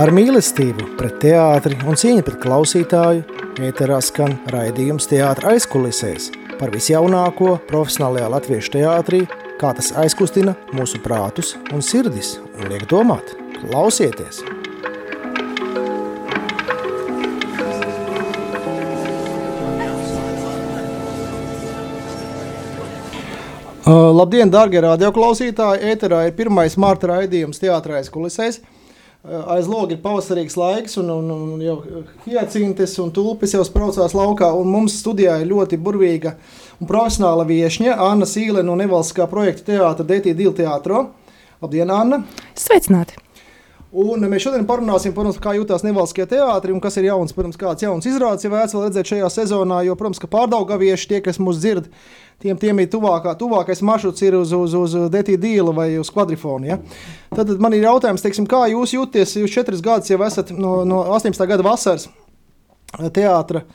Ar mīlestību pret teātri un cieņu pret klausītāju ēterā skan raidījums teātra aizkulisēs par visjaunāko profesionālajā latviešu teātrī, kā tas aizkustina mūsu prātus un sirdis un liek domāt. Klausieties! Uh, labdien, darbie radioklausītāji! Ēterā ir pirmais marta raidījums teātris kulisēs. Uh, aiz logs ir pavasarīgs laiks, un, un, un jau hiacintes un tulpes jau spraucās laukā. Mums studijā ir ļoti burvīga un profesionāla viesņa Anna Sīle no nevalstiskā projekta teātra DT Dīla teātro. Labdien, Anna! Sveicināti! Un mēs šodien parunāsim, protams, kā jūtas nevalstiskie teātri un kas ir jauns, protams, kāds jauns izrādes, ja vērts redzēt šajā sezonā, jo, protams, ka pārdaugavieši tie, kas mūs dzird, tiem, tiem ir tuvākā, tuvākais maršruts ir uz, uz, uz Detī Dīla vai uz kvadrifonu. Ja? Tad man ir jautājums, teiksim, kā jūs jūties, jūs četras gadus jau esat no, no 18. gada vasaras teātra.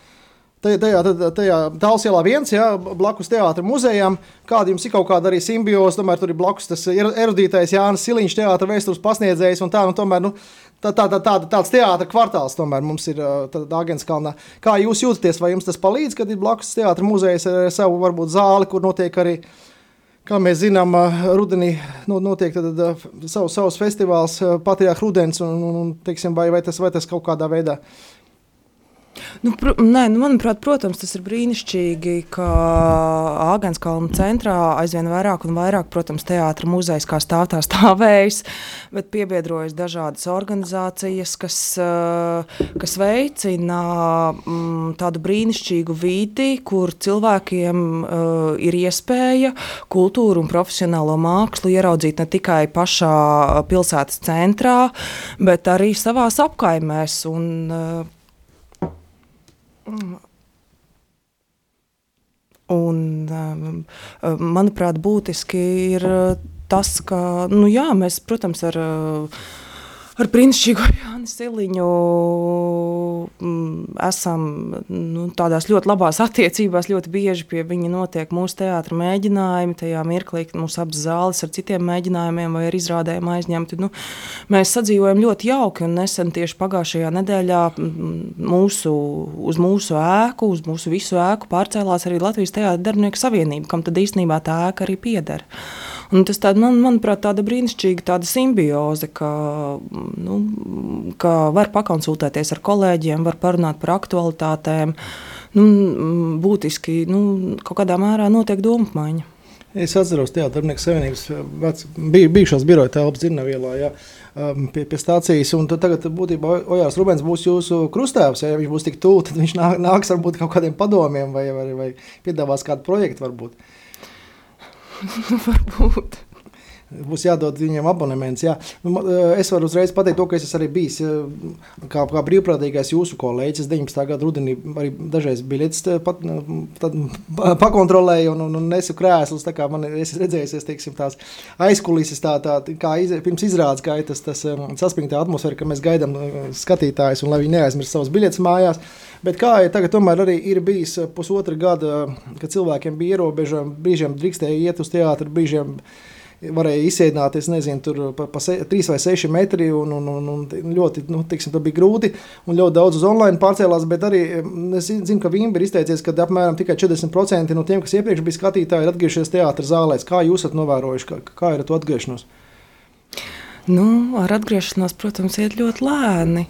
Tajā, tajā tālāk, ielā viens, ja, blakus teātris muzejam, kāda jums ir kaut kāda arī simbioze. Tomēr tur ir blakus tas erudītais Jānis Siliņš, teātris vēstures pasniedzējs. Tā, nu, tomēr, nu, tā, tā, tā, tā, tāds teātris kvartāls tomēr mums ir Dārgenskalnā. Kā jūs jūtaties, vai jums tas palīdz, kad ir blakus teātris muzejs ar savu varbūt zāli, kur notiek arī. Kā mēs zinām, rudenī nu, notiek tad, savu, savs festivāls, Patriarchs Rudens, un, un, un, teiksim, vai, vai, tas, vai tas kaut kādā veidā uh, Nu, pr nē, nu, manuprāt, protams, tas ir brīnišķīgi, ka Āgānskalna centrā aizvien vairāk un vairāk, protams, teātris muzejs kā stāv tā stāvējis, bet piebiedrojas dažādas organizācijas, kas, eh, kas veicina mm, tādu brīnišķīgu vidi, kur cilvēkiem uh, ir iespēja kultūru un profesionālo mākslu ieraudzīt ne tikai pašā pilsētas centrā, bet arī savās apkaimēs. Un, uh, Un, um, manuprāt, būtiski ir tas, ka nu, jā, mēs, protams, ar uh, ar brīnišķīgo Jānu Siliņu mm, esam nu, tādās ļoti labās attiecībās. Ļoti bieži pie viņa notiek mūsu teātris mēģinājumi. Tajā mirklī mūsu abas zāles ar citiem mēģinājumiem vai ar izrādēm aizņemti. Nu, mēs sadzīvojam ļoti jauki un nesen tieši pagājušajā nedēļā mm, mūsu, uz mūsu ēku, uz mūsu visu ēku pārcēlās arī Latvijas Teātris darbinieku savienība, kam tad īstenībā tā ēka arī pieder. Un tas tād, man, manuprāt, tāda brīnišķīga tāda simbioze, ka, nu, ka var pakonsultēties ar kolēģiem, var parunāt par aktualitātēm. Nu, būtiski nu, kaut kādā mērā notiek domu apmaiņa. Es atceros, ka Darbinieks Savienības vec, bij, bijušās biroja telpas Dzirnavielā, jā, um, pie, pie stācijas. Un tagad būtībā Ojārs Rubens būs jūsu krustāvs. Ja viņš būs tik tuvu, tad viņš nāks varbūt kaut kādiem padomiem vai, vai, vai piedāvās kādu projektu varbūt. Varbūt. Būs jādod viņiem abonements. Jā. Nu, eh, es varu uzreiz pateikt, to, ka es arī biju eh, kā, kā brīvprātīgais jūsu kolēģis. 19. gada rudenī arī dažreiz biļetes eh, pat, tad, pakontrolēju un, un, un nesu krēslus. Man ir redzējusies teiksim, tās aizkulises, tā, tā, kā iz, pirms izrādes, kā ir tas, tas saspringtā atmosfēra, ka mēs gaidām skatītājus un lai viņi neaizmirst savas biļetes mājās. Bet kā ir tagad, tomēr arī ir bijis pusotra gada, kad cilvēkiem bija ierobežojumi, brīžiem drīkstēja iet uz teātru, brīžiem varēja izsēdināties, nezinu, tur pa, pa se, 3 vai 6 metri, un, un, un, un ļoti, nu, tiksim, bija grūti, un ļoti daudz uz online pārcēlās, bet arī es zinu, ka Vimba ir izteicies, ka apmēram tikai 40% no tiem, kas iepriekš bija skatītāji, ir atgriežies teātras zālēs. Kā jūs esat novērojuši, kā, kā ir to atgriešanos? Nu, ar atgriešanos, protams, iet ļoti lēni,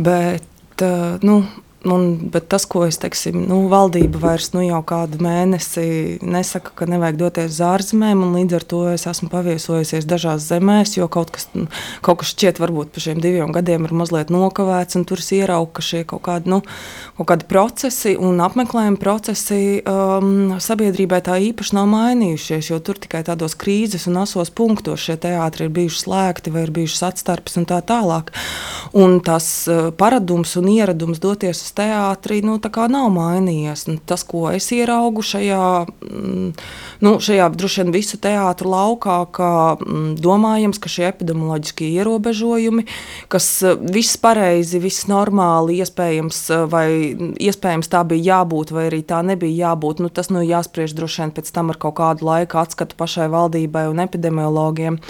bet, nu, Un, bet tas, ko es teiksim, nu, valdība vairs nu, jau kādu mēnesi nesaka, ka nevajag doties uz ārzemēm, un līdz ar to es esmu paviesojusies dažās zemēs, jo kaut kas, nu, kaut kas šķiet, varbūt par šiem diviem gadiem ir mazliet nokavēts, un tur ir ierauka šie kaut kādi, nu, kaut kādi procesi un apmeklējumi procesi um, sabiedrībai tā īpaši nav mainījušies, jo tur tikai tādos krīzes un asos punktos šie teātri ir bijuši slēgti vai ir bijušas atstarpes un tā tālāk. Un tas uh, paradums un ieradums doties uz teātrī nu, nav mainījies. Nu, tas, ko es ieraugu šajā, mm, nu, šajā droši vien visu teātru laukā, ka mm, domājams, ka šie epidemioloģiskie ierobežojumi, kas eh, viss pareizi, viss normāli, iespējams, eh, vai iespējams tā bija jābūt, vai arī tā nebija jābūt, nu, tas nu, jāspriež droši vien pēc tam ar kaut kādu laiku atskatu pašai valdībai un epidemiologiem.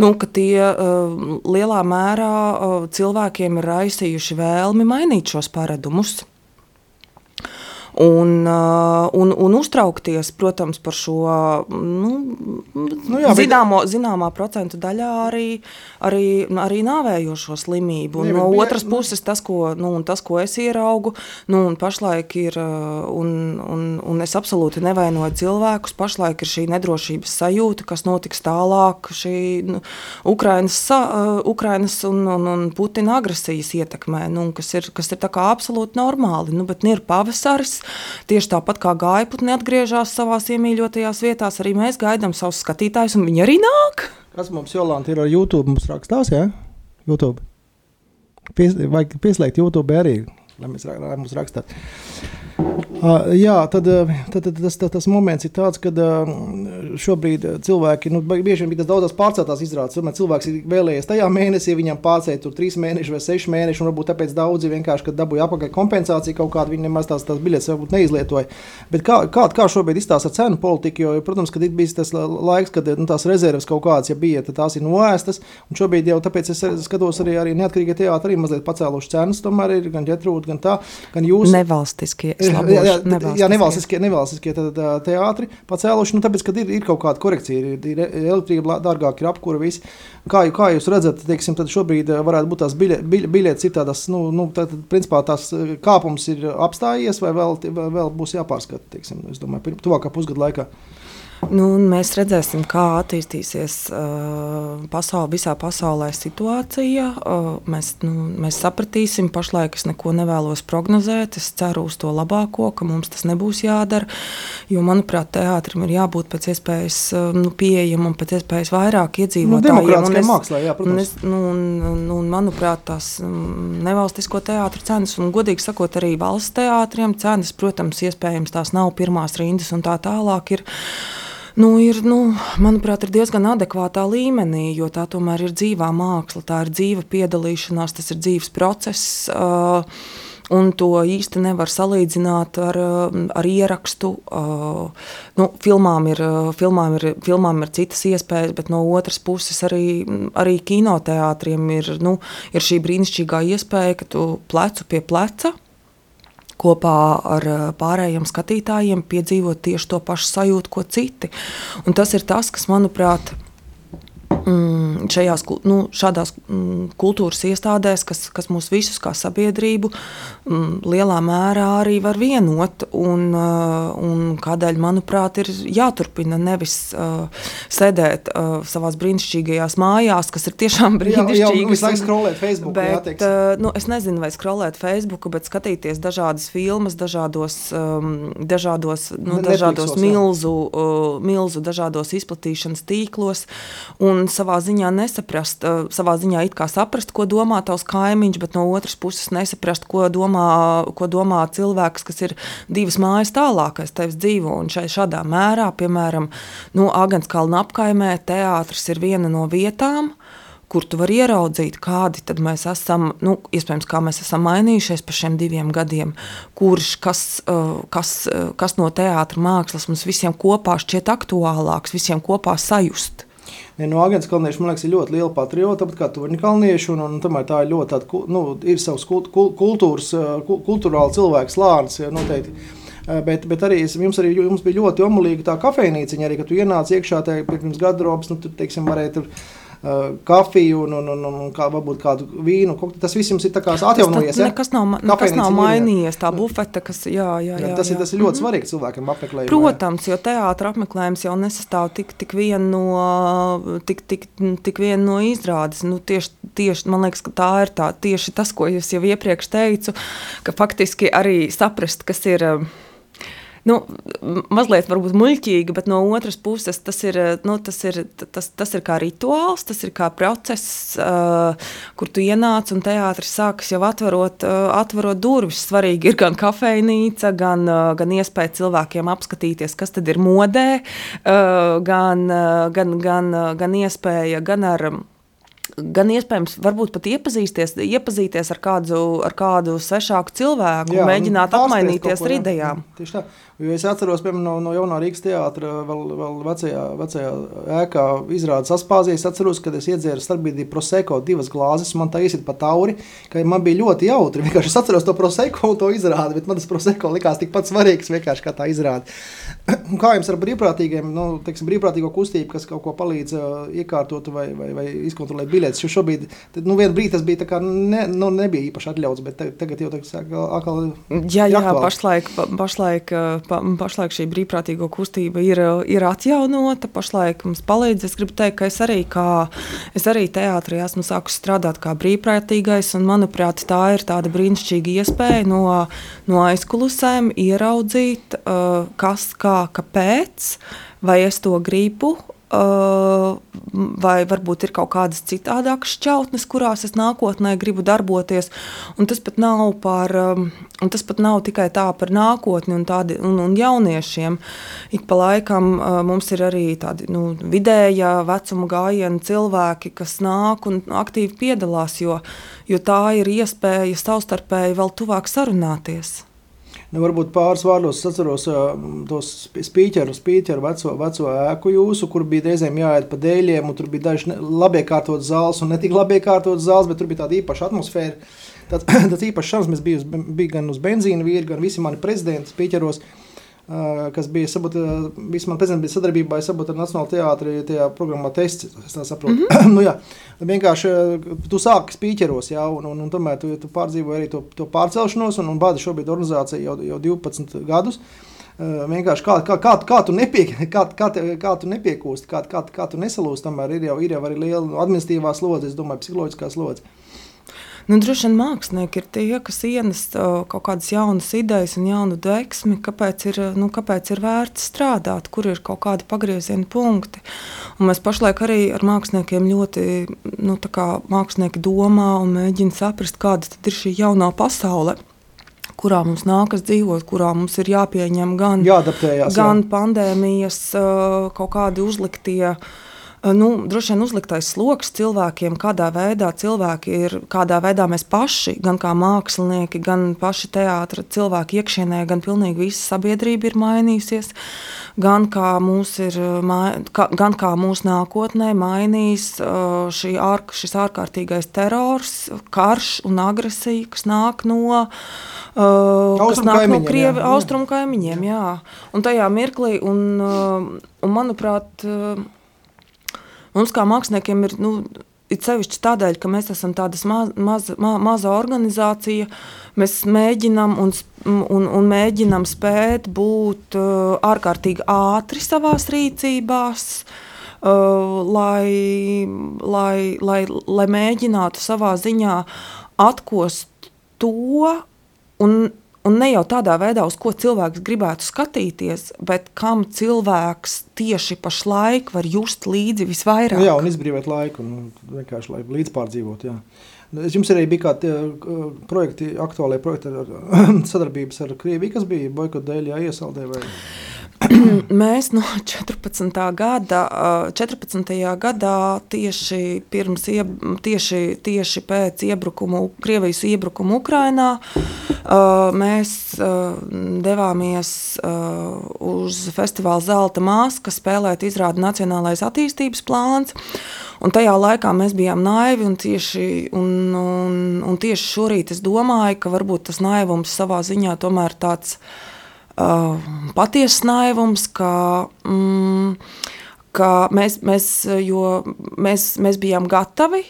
Nu, tie uh, lielā mērā uh, cilvēkiem ir raisījuši vēlmi mainīt šos paradumus Plus. Un, un, un uztraukties, protams, par šo nu, nu jā, zināmo, bet... zināmā procentu daļā arī, arī, arī nāvējošo slimību. Jā, no otras nu... puses, tas ko, nu, tas, ko es ieraugu, nu, pašlaik ir, un, un, un es absolūti nevainoju cilvēkus, pašlaik ir šī nedrošības sajūta, kas notiks tālāk, šī nu, Ukrainas, uh, Ukrainas un, un, un Putina agresijas ietekmē, nu, kas ir, kas ir absolūti normāli. Nu, bet ir pavasaris, Tieši tāpat kā gaiputni atgriežas savā iemīļotajās vietās, arī mēs gaidām savus skatītājus, un viņi arī nāk. Kas mums Jolanta ir ar YouTube? Mums rakstās? Ja? YouTube. Pies, vajag pieslēgt YouTube arī, lai, mēs, lai mums rakstītu. Uh, jā, tad, tad, tad tas, tas, tas moments ir tāds, ka uh, šobrīd cilvēki, nu, bieži vien bija tas daudzas pārceltās izrādes. Cilvēks ir vēlējies tajā mēnesī, viņam pārcēlīt tur trīs mēnešus vai seši mēneši, un varbūt tāpēc daudzi vienkārši, kad dabūja apakaļ kompensāciju kaut kādu, viņi nemaz tās, tās biļetes varbūt neizlietoja. Bet kā, kā, kā šobrīd izstāsta cenu politiku, jo, protams, kad ir bijis tas laiks, kad nu, tās rezerves kaut kādas, ja bija, tad tās ir noēstas, un šobrīd jau tāpēc es skatos arī, arī neatkarīgie teātri arī mazliet pacēluši cenas, tomēr ir gan ģetrūda, gan tā, gan jūs. Nevalstiskie. Jā, jā, jā nevalstiskie, nevalstiskie teātri pacēluši. Nu, tāpēc, kad ir, ir kaut kāda korekcija, ir, ir elektrība dārgāk, ir apkūra viss. Kā, kā jūs redzat, teiksim, šobrīd varētu būt tās biļe, biļe, biļetes, ir tādas, nu, nu tad, principā tās kāpums ir apstājies vai vēl, vēl būs jāpārskata, teiksim, es domāju, tuvākā pusgada laikā. Nu, mēs redzēsim, kā attīstīsies uh, pasaul, visā pasaulē situācija. Uh, mēs, nu, mēs sapratīsim, pašlaik es neko nevēlos prognozēt. Es ceru uz to labāko, ka mums tas nebūs jādara. Jo, manuprāt, teātrim ir jābūt pēc iespējas uh, nu, pieejamam, pēc iespējas vairāk iedzīvotājiem. Nu, mākslā, jā, un es, nu, un, un, un, manuprāt, tās um, nevalstisko teātru cenas, un godīgi sakot, arī valsts teātriem cenas, protams, iespējams tās nav pirmās rindas un tā tālāk. Ir, nu, ir, nu, manuprāt, ir diezgan adekvātā līmenī, jo tā tomēr ir dzīvā māksla, tā ir dzīva piedalīšanās, tas ir dzīves process. Uh, Un to īsti nevar salīdzināt ar, ar ierakstu. Uh, nu, filmām, ir, filmām, ir, filmām ir citas iespējas, bet no otras puses arī, arī kinoteātriem ir, nu, ir šī brīnišķīgā iespēja, ka tu plecu pie pleca kopā ar eh, pārējiem skatītājiem piedzīvot tieši to pašu sajūtu, ko citi. Un tas ir tas, kas, manuprāt, šajās, nu, šādās mm, kultūras iestādēs, kas, kas mūs visus kā sabiedrību mm, lielā mērā arī var vienot. Un, uh, un kādēļ, manuprāt, ir jāturpina nevis uh, sēdēt uh, savā brīnišķīgajās mājās, kas ir tiešām brīnišķīgas. Jā, jau skrolēt Facebook. Bet, uh, nu, es nezinu, vai skrolēt Facebook, bet skatīties dažādas filmas, dažādos, um, dažādos, nu, dažādos milzu, uh, milzu, dažādos izplatīšanas tīklos. Un savā ziņā nesaprast, savā ziņā it kā saprast, ko domā tavs kaimiņš, bet no otras puses nesaprast, ko domā, ko domā cilvēks, kas ir divas mājas tālāk, kas tevis dzīvo. Un šai šādā mērā, piemēram, nu, Agenskalna apkaimē teātris ir viena no vietām, kur tu vari ieraudzīt, kādi mēs esam, nu, iespējams, kā mēs esam mainījušies pa šiem diviem gadiem, kurš, kas, kas, kas no teātra mākslas mums visiem kopā šķiet aktuālāks, visiem kopā sajust. Ne, no Agnēs Kalnieša, man liekas, ir ļoti liela patriota, tāpat kā Torņa Kalnieša, un, un tomēr tā ir ļoti tāda, nu, ir savs kultūras, kultūrāli cilvēks slānis, noteikti. Bet, bet arī jums, arī jums bija ļoti omulīga tā kafejnīciņa, arī, kad tu ienāc iekšā tajā pirms garderobas, nu, tur, teiksim, varēja tur kafiju un, un, un, un kā, varbūt kādu vīnu. Tas viss jums ir atjaunojies. Tas nekas nav, nekas nav mainījies. Tā bufete, kas jā, jā, jā, tas, jā. Ir, tas ir ļoti mm -hmm. svarīgi cilvēkam apmeklējumam. Protams, jo teātris apmeklējums jau nesastāv tik, tik vien no, tik, tik, tik vien no izrādes. Nu, tieši, tieši, man liekas, ka tā ir tā, tieši tas, ko es jau iepriekš teicu, ka faktiski arī saprast, kas ir nu, mazliet muļķīga, bet no otras puses tas ir, nu, tas, ir, tas, tas ir kā rituāls, tas ir kā process, uh, kur tu ienāc un teātris sākas jau atverot, uh, atverot durvis. Svarīgi ir gan kafejnīca, gan, uh, gan iespēja cilvēkiem apskatīties, kas tad ir modē, uh, gan, uh, gan, gan, uh, gan iespēja gan ar gan iespējams, varbūt pat iepazīties, iepazīties ar, kādu, ar kādu svešāku cilvēku, jā, mēģināt apmainīties ar idejām. Jā, tieši tā. Jo es atceros, piemēram, no, no jaunā Rīgas teātra, vēl, vēl vecajā, vecajā ēkā izrādes Aspāzijas. Es atceros, kad es iedzēru starpbrīdī proseko divas glāzes, man tā iesit pa tauri, ka man bija ļoti jautri. Vienkārši es atceros to proseko un to izrādi, bet man tas proseko likās tikpat svarīgs vienkārši kā tā izrāde. kā jums ar brīvprātīgiem, nu, teiksim, brīvprātīgo kustību, kas kaut ko palīdz uh, iekārtot vai, vai, vai izkontrolēt biļetes? Jo šobrīd, nu, vienu brīdi tas bija kā ne, nu, nebija īpaši atļauts, bet tagad jau tā kā atkal. Jā, jā, pašlaik, pašlaik pa, pašlaik šī brīvprātīgo kustība ir, ir atjaunota. Pašlaik mums palīdz. Es gribu teikt, ka es arī, kā, es arī teātrī esmu sākusi strādāt kā brīvprātīgais. Un, manuprāt, tā ir tāda brīnišķīga iespēja no, no aizkulisēm ieraudzīt, kas, kā, kāpēc, vai es to gribu, vai varbūt ir kaut kādas citādākas šķautnes, kurās es nākotnē gribu darboties. Un tas pat nav, par, tas pat nav tikai tā par nākotni un, tādi, un, un jauniešiem. Ik pa laikam mums ir arī tādi nu, vidēja vecuma gājieni cilvēki, kas nāk un aktīvi piedalās, jo, jo tā ir iespēja savstarpēji vēl tuvāk sarunāties. Nu, varbūt pāris vārdos atceros uh, tos spīķeru, spīķeru veco, veco ēku jūsu, kur bija reizēm jāiet pa dēļiem, un tur bija daži labi iekārtotas zāles, un ne tik labi iekārtotas zāles, bet tur bija tāda īpaša atmosfēra. Tāds, tāds īpašs šansmes bija, uz, bija gan uz benzīna vīri, gan visi mani prezidenti spīķeros. Uh, kas bija sabūt, visi man prezidenti bija sadarbībā sabūt, ar Nacionālo teātri tajā programmā tests, es tā saprotu. Mm -hmm. nu, jā, vienkārši tu sāki spīķeros, jā, un, un, un tomēr tu, tu pārdzīvoji arī to, to pārcelšanos, un, un bādi šobrīd organizācija jau, jau 12 gadus. Vienkārši kā, kā, kā, kā, tu nepie, kā, kā, kā tu nepiekūsti, kā, kā, kā tu nesalūsti, tomēr ir jau, ir jau arī liela administratīvā slodze, es domāju, psiholoģiskā slodze. Uh, Nu, droši vien mākslinieki ir tie, kas ienes kaut kādas jaunas idejas un jaunu deksmi, kāpēc ir, nu, kāpēc ir vērts strādāt, kur ir kaut kādi pagrieziena punkti. Un mēs pašlaik arī ar māksliniekiem ļoti nu, mākslinieki domā un mēģina saprast, kāda ir šī jaunā pasaule kurā mums nākas dzīvot, kurā mums ir jāpieņem gan, gan jā. pandēmijas kaut kādi uzliktie uh, nu, droši vien uzliktais sloks cilvēkiem, kādā veidā cilvēki ir, kādā veidā mēs paši, gan kā mākslinieki, gan paši teātris, cilvēki iekšienē, gan pilnīgi visa sabiedrība ir mainījusies. Gan kā, ir, gan kā mūsu nākotnē mainīs šī ārk, šis ārkārtīgais terors, karš un agresija, kas nāk no, kas nāk no Krievi, austrumu kaimiņiem. Jā. Un tajā mirklī, un, un manuprāt, Mums kā māksliniekiem ir. Nu, It sevišķi tādēļ, ka mēs esam tāda maz, maz, ma, maza organizācija, mēs mēģinām un, un, un mēģinām spēt būt uh, ārkārtīgi ātri savā rīcībā, uh, lai, lai, lai, lai mēģinātu savā ziņā atkost to un Un ne jau tādā veidā, uz ko cilvēks gribētu skatīties, bet kam cilvēks tieši pašlaik var just līdzi visvairāk. Jā, un izbrīvot laiku, nu, vienkārši lai līdzpārdzīvot. Jā. Nu, jums arī bija kādi projekti, aktuālie projekti ar sadarbības ar Krieviju, kas bija boikota dēļ jāiesaldē? Vai? Mēs no 14. gada, 14. gadā tieši, pirms, tieši, tieši pēc iebrukuma, Krievijas iebrukuma Ukrainā, mēs devāmies uz festivālu Zelta māska spēlēt izrādi Nacionālais attīstības plāns. Un tajā laikā mēs bijām naivi, un tieši, un, un, un tieši šorīt es domāju, ka varbūt tas naivums savā ziņā tomēr tāds ir uh, patiesas naivums, ka, mm, ka mēs, mēs, mēs, mēs bijām gatavi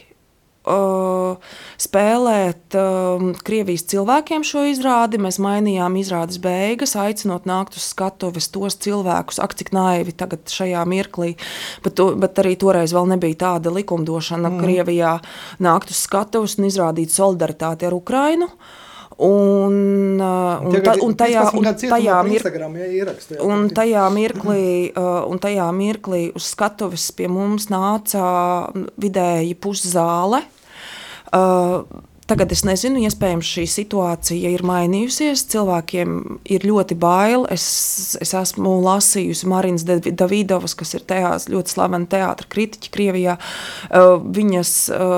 uh, spēlēt uh, Krievijas cilvēkiem šo izrādi. Mēs mainījām izrādes beigas, aicinot nākt uz skatuves tos cilvēkus, ak, cik naivi tagad šajā mirklī, bet, to, bet arī toreiz vēl nebija tāda likumdošana mm. Krievijā nākt uz skatuves un izrādīt solidaritāti ar Ukrainu. Uh, Un, un, ta, un tajā, un tajā, mir, ja, un tajā mirklī, un tajā mirklī uz skatuves pie mums nāca vidēji puszāle. Tagad es nezinu, iespējams, šī situācija ir mainījusies. Cilvēkiem ir ļoti bail. Es, es esmu lasījusi Marinas Davidovas, kas ir teās, ļoti slavena teātris kritiķa Krievijā. Uh, viņas, uh,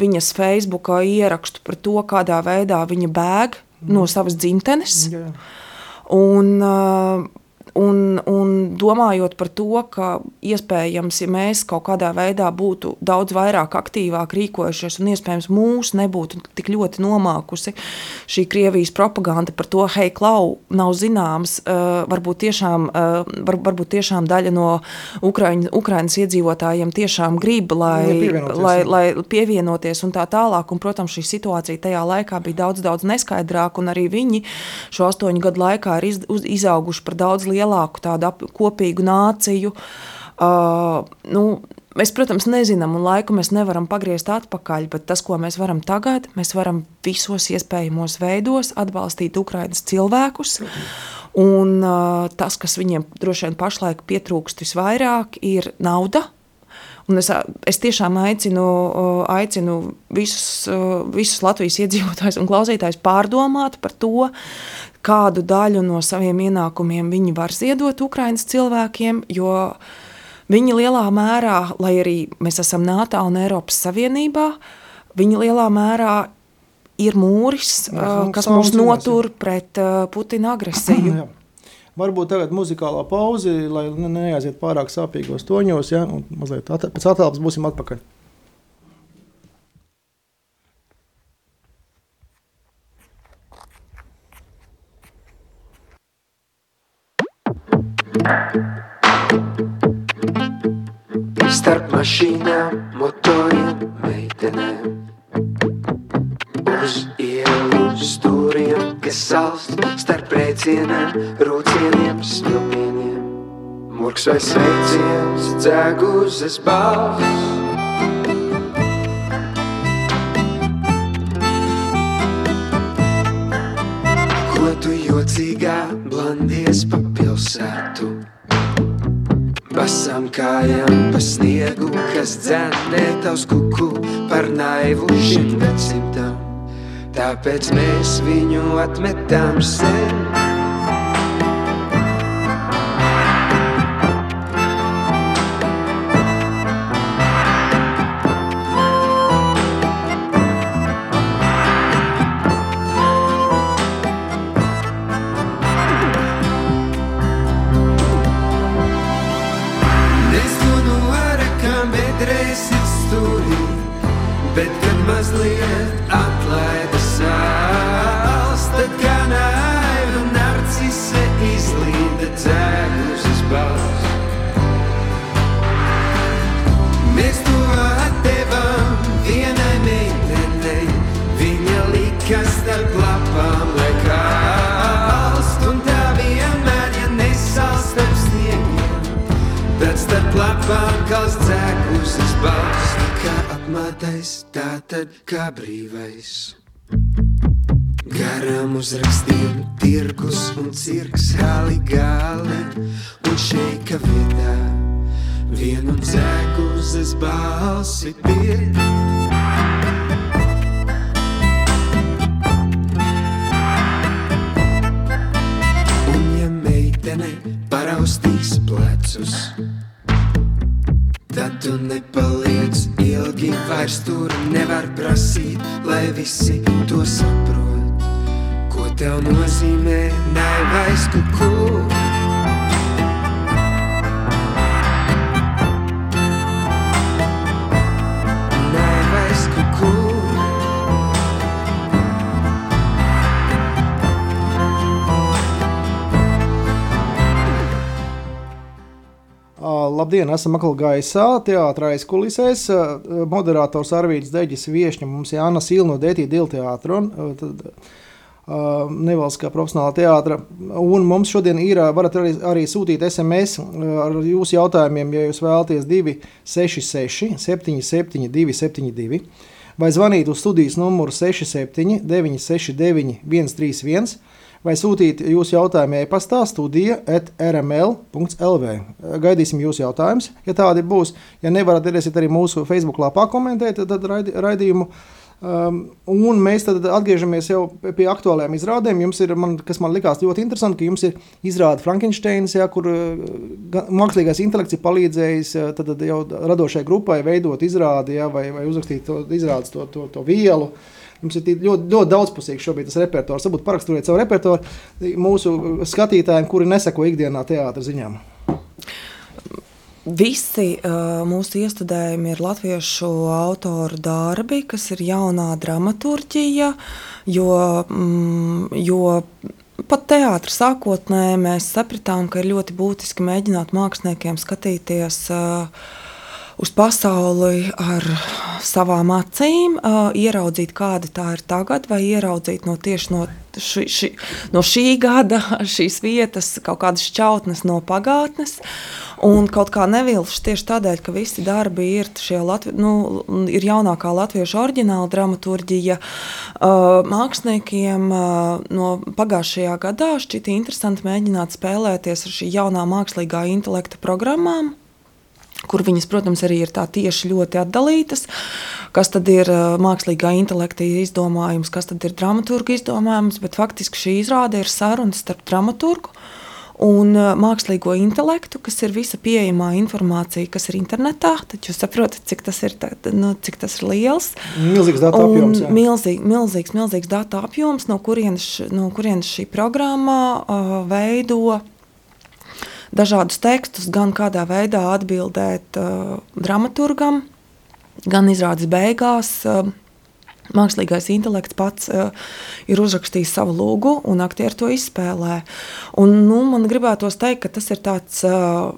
viņas Facebookā ierakstu par to, kādā veidā viņa bēg no savas dzimtenes. Jā. Un, uh, Un, un domājot par to, ka iespējams, ja mēs kaut kādā veidā būtu daudz vairāk aktīvāk rīkojušies, un iespējams mūs nebūtu tik ļoti nomākusi šī Krievijas propaganda par to, hei, klau, nav zināms, uh, varbūt, tiešām, uh, var, varbūt tiešām daļa no Ukraiņ, Ukraiņas iedzīvotājiem tiešām grib, lai, pievienoties, lai, lai pievienoties un tā tālāk. Un, protams, šī situācija tajā laikā bija daudz, daudz neskaidrāka, un arī viņi šo astoņu gadu laikā ir iz, uz, izauguši par daudz lielāku lielāku tādu ap, kopīgu nāciju. Uh, nu, Mēs, protams, nezinām, un laiku mēs nevaram pagriezt atpakaļ, bet tas, ko mēs varam tagad, mēs varam visos iespējamos veidos atbalstīt Ukraiņas cilvēkus. Un uh, tas, kas viņiem droši vien pašlaik pietrūkst visvairāk, ir nauda. Un es, es tiešām aicinu, aicinu visus, visus Latvijas iedzīvotājus un klausītājus pārdomāt par to, kādu daļu no saviem ienākumiem viņi var ziedot Ukraiņas cilvēkiem, jo viņi lielā mērā, lai arī mēs esam NATO un Eiropas Savienībā, viņi lielā mērā ir mūris, Jā, kas mūs notur pret Putina agresiju. Jā. Varbūt tagad muzikālā pauze, lai neaiziet pārāk sāpīgos toņos, ja, un mazliet at pēc attēlpas būsim atpakaļ. Starp mašīnām, motoriem, meitenēm. Uz ielu stūriem, kas salst Starp rēcieniem, rūcieniem, smilpieniem Murks vai sveiciens, dzēguzes balss jocīgā blandies pa pilsētu. Basām kājām pa sniegu, kas dzēnē tavs kuku par naivu šim gadsimtam. Tāpēc mēs viņu atmetām sen. pirkt. Un ja meitene paraustīs plecus, tad tu nepaliec ilgi vairs tur nevar prasīt, lai visi to saprot. Ko tev nozīmē naivais kukurūks? Labdien, esam atkal gaisā, teātris aizkulisēs. Moderators Arvīts Deģis viešņa mums Jāna Silna no Dētī Dilteātra. Uh, nevalstiskā profesionālā teātra. Un mums šodien ir, varat arī, arī sūtīt SMS ar jūsu jautājumiem, ja jūs vēlaties 266, 77, 272. vai zvanīt uz studijas numuru 67 969 131 vai sūtīt jūsu jautājumu e-pastā studija at rml.lv. Gaidīsim jūsu jautājumus, ja tādi būs. Ja nevarat, ierēsiet arī mūsu Facebook lapā komentēt tad raidi, raidījumu. Um, un mēs tad atgriežamies jau pie aktuālajām izrādēm. Jums ir, man, kas man likās ļoti interesanti, ka jums ir izrāde Frankensteins, ja, kur uh, mākslīgais intelekts ir palīdzējis uh, tad jau radošai grupai veidot izrādi ja, vai, vai uzrakstīt to izrādes to, to, to vielu. Uh, Jums ir ļoti, ļoti daudzpusīgs šobrīd tas repertuārs. Varbūt paraksturiet savu repertuāru mūsu skatītājiem, kuri neseko ikdienā teātras ziņām. Visi uh, mūsu iestudējumi ir latviešu autoru darbi, kas ir jaunā dramaturģija, jo, mm, jo pat teātris sākotnēji mēs sapratām, ka ir ļoti būtiski mēģināt māksliniekiem skatīties uh, uz pasauli ar savām acīm, uh, ieraudzīt, kāda tā ir tagad, vai ieraudzīt no tieši no, ši, ši, no šī gada, šīs vietas, kaut kādas šķautnes no pagātnes. Un kaut kā nevilšu tieši tādēļ, ka visi darbi ir, Latvi, nu, ir jaunākā latviešu oriģināla dramaturģija. Uh, māksliniekiem uh, no pagājušajā gadā šķita interesanti mēģināt spēlēties ar šī jaunā mākslīgā intelekta programmām kur viņas, protams, arī ir tā tieši ļoti atdalītas. Kas tad ir mākslīgā intelekta izdomājums, kas tad ir dramaturga izdomājums, bet faktiski šī izrāde ir saruna starp dramaturgu un mākslīgo intelektu, kas ir visa pieejamā informācija, kas ir internetā. Tad jūs saprotat, cik tas ir, tā, nu, cik tas ir liels. Milzīgs datu apjoms. Jā. Milzīgi, milzīgs, milzīgs datu apjoms, no kurienes, no kurienes šī programma uh, veido dažādus tekstus, gan kādā veidā atbildēt uh, dramaturgam, gan izrādes beigās. Uh, Mākslīgais intelekts pats uh, ir uzrakstījis savu lūgu, un aktieri to izspēlē. Un, nu, man gribētos teikt, ka tas ir tāds. Uh,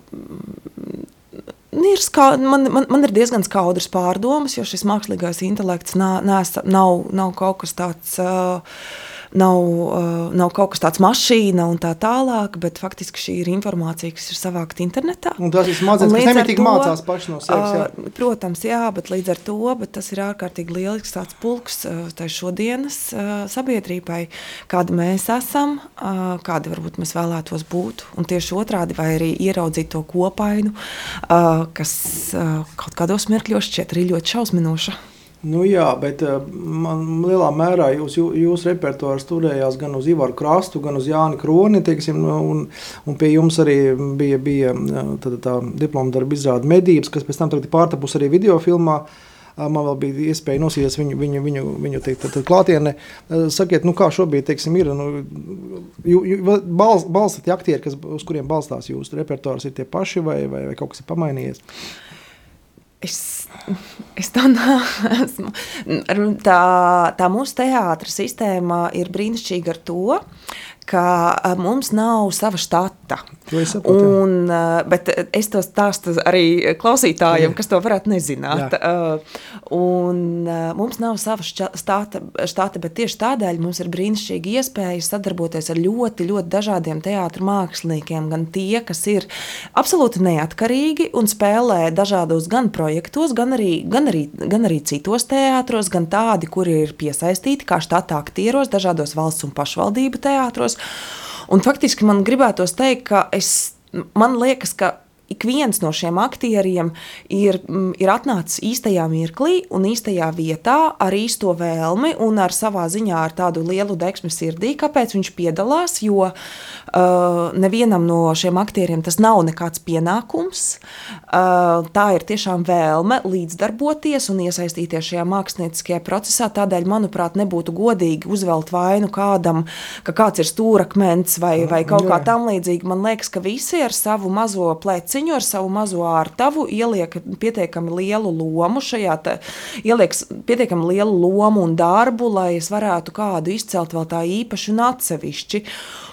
Ir skā, man, man, man ir diezgan skaudrs pārdomas, jo šis mākslīgais intelekts nav, nav, nav kaut kas tāds. Uh, nav, uh, nav kaut kas tāds mašīna un tā tālāk, bet faktiski šī ir informācija, kas ir savākta internetā. Un tas ir smadzenes, kas nemitīgi mācās paši no sevis. Jā. Uh, protams, jā, bet līdz ar to, bet tas ir ārkārtīgi lielisks tāds pulks uh, tai šodienas uh, sabiedrībai, kāda mēs esam, uh, kādi varbūt mēs vēlētos būt, un tieši otrādi vai arī ieraudzīt to kopainu, uh, kas uh, kaut kādos mirkļos šķiet arī ļoti šausminoša. Nu, jā, bet uh, man lielā mērā jūs, jūsu repertuārs turējās gan uz Ivaru Krastu, gan uz Jāni Kroni. Teiksim, nu, un, un pie jums arī bija, bija uh, tā, tā diploma darba izrāde medības, kas pēc tam pārtapus arī video filmā. Uh, man vēl bija iespēja nosīties viņu, viņu, viņu, viņu teikt, tad, tad klātienē. Sakiet, nu, kā šobrīd teiksim, ir? Nu, jū, jū, bals, balstat aktieri, kas, uz kuriem balstās jūsu repertuārs, ir tie paši vai, vai, vai kaut kas ir pamainījies? Es, es to neesmu. Tā, tā mūsu teātris sistēma ir brīnišķīga ar to, ka mums nav sava štata. Un, bet es to stāstu arī klausītājiem, kas to varētu nezināt. Un mums nav sava štata, štata, bet tieši tādēļ mums ir brīnišķīgi iespēja sadarboties ar ļoti, ļoti dažādiem teātra māksliniekiem. Gan tie, kas ir absolūti neatkarīgi un spēlē dažādos gan projektos, gan arī, gan arī, gan arī citos teātros, gan tādi, kuri ir piesaistīti kā štata aktieros dažādos valsts un pašvaldību teātros. Un faktiski man gribētos teikt, ka es, man liekas, ka ik viens no šiem aktieriem ir, mm, ir atnācis īstajā mirklī un īstajā vietā ar īsto vēlmi un ar savā ziņā ar tādu lielu deksmu sirdī, kāpēc viņš piedalās, jo uh, nevienam no šiem aktieriem tas nav nekāds pienākums. Uh, tā ir tiešām vēlme līdzdarboties un iesaistīties šajā mākslinieckajā procesā. Tādēļ, manuprāt, nebūtu godīgi uzvelt vainu kādam, ka kāds ir stūrakmens vai, vai kaut kā tam līdzīgi. Man liekas, ka visi ar savu mazo pleci maisiņu ar savu mazo ārtavu ieliek pietiekami lielu lomu šajā, te, ieliek pietiekami lielu lomu un darbu, lai es varētu kādu izcelt vēl tā īpaši un atsevišķi.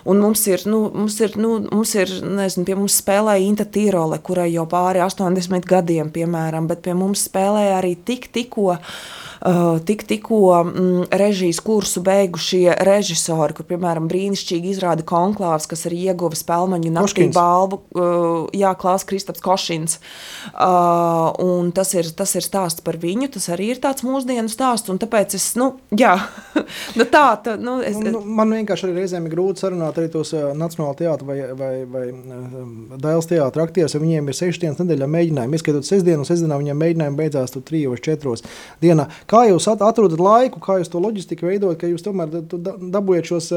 Un mums ir, nu, mums ir, nu, mums ir nezinu, pie mums spēlēja Inta Tīrole, kurai jau pāri 80 gadiem, piemēram, bet pie mums spēlēja arī tik, tikko tik, tikko mm, režijas kursu beigušie režisori, kur, piemēram, brīnišķīgi izrāda konklāvs, kas arī ieguva spēlmaņu naktī balvu, uh, jā, Klās Kristaps Košins. Uh, un tas ir, tas ir stāsts par viņu, tas arī ir tāds mūsdienu stāsts, un tāpēc es, nu, jā, nu tā, tā, nu, es... Nu, man vienkārši reizēm ir grūti sarunāt arī tos uh, Nacionāla teātra vai, vai, vai Dailes teātra aktierus, viņiem ir sešas dienas nedēļā mēģinājumi, ieskaitot sestdienu, sestdienā viņiem mēģinājumi beidzās tur trijos, četros dienā. Kā jūs atrodat laiku, kā jūs to loģistiku veidojat, ka jūs tomēr dabūjat šos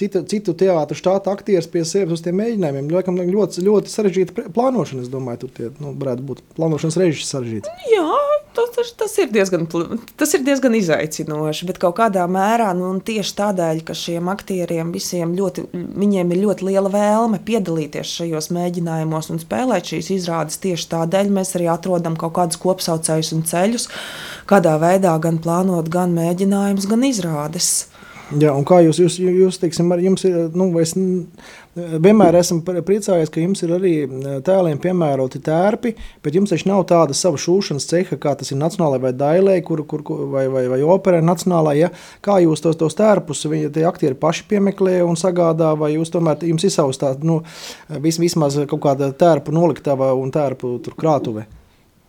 citu, citu teātru štāta aktierus pie sevis uz tiem mēģinājumiem? Laikam ļoti, ļoti sarežģīta plānošana, es domāju, tur tie, nu, varētu būt plānošanas režģis sarežģīts. Jā, tas, tas, ir diezgan, tas ir diezgan izaicinoši, bet kaut kādā mērā nu, tieši tādēļ, ka šiem aktieriem visiem ļoti, viņiem ir ļoti liela vēlme piedalīties šajos mēģinājumos un spēlēt šīs izrādes. Tieši tādēļ mēs arī atrodam kaut kādus kopsaucējus un ceļus, kādā veidā gan plānot, gan mēģinājumus, gan izrādes. Jā, un kā jūs, jūs, jūs teiksim, jums ir, nu, es vienmēr esmu priecājies, ka jums ir arī tēliem piemēroti tērpi, bet jums taču nav tāda sava šūšanas ceha, kā tas ir nacionālajai vai dailē, kur, kur, vai, vai, vai operai nacionālajai. Ja? Kā jūs tos, tos tērpus, viņi tie aktieri paši piemeklē un sagādā, vai jūs tomēr, jums ir savs tā, nu, vis, vismaz kaut kāda tērpu noliktava un tērpu tur krātuve?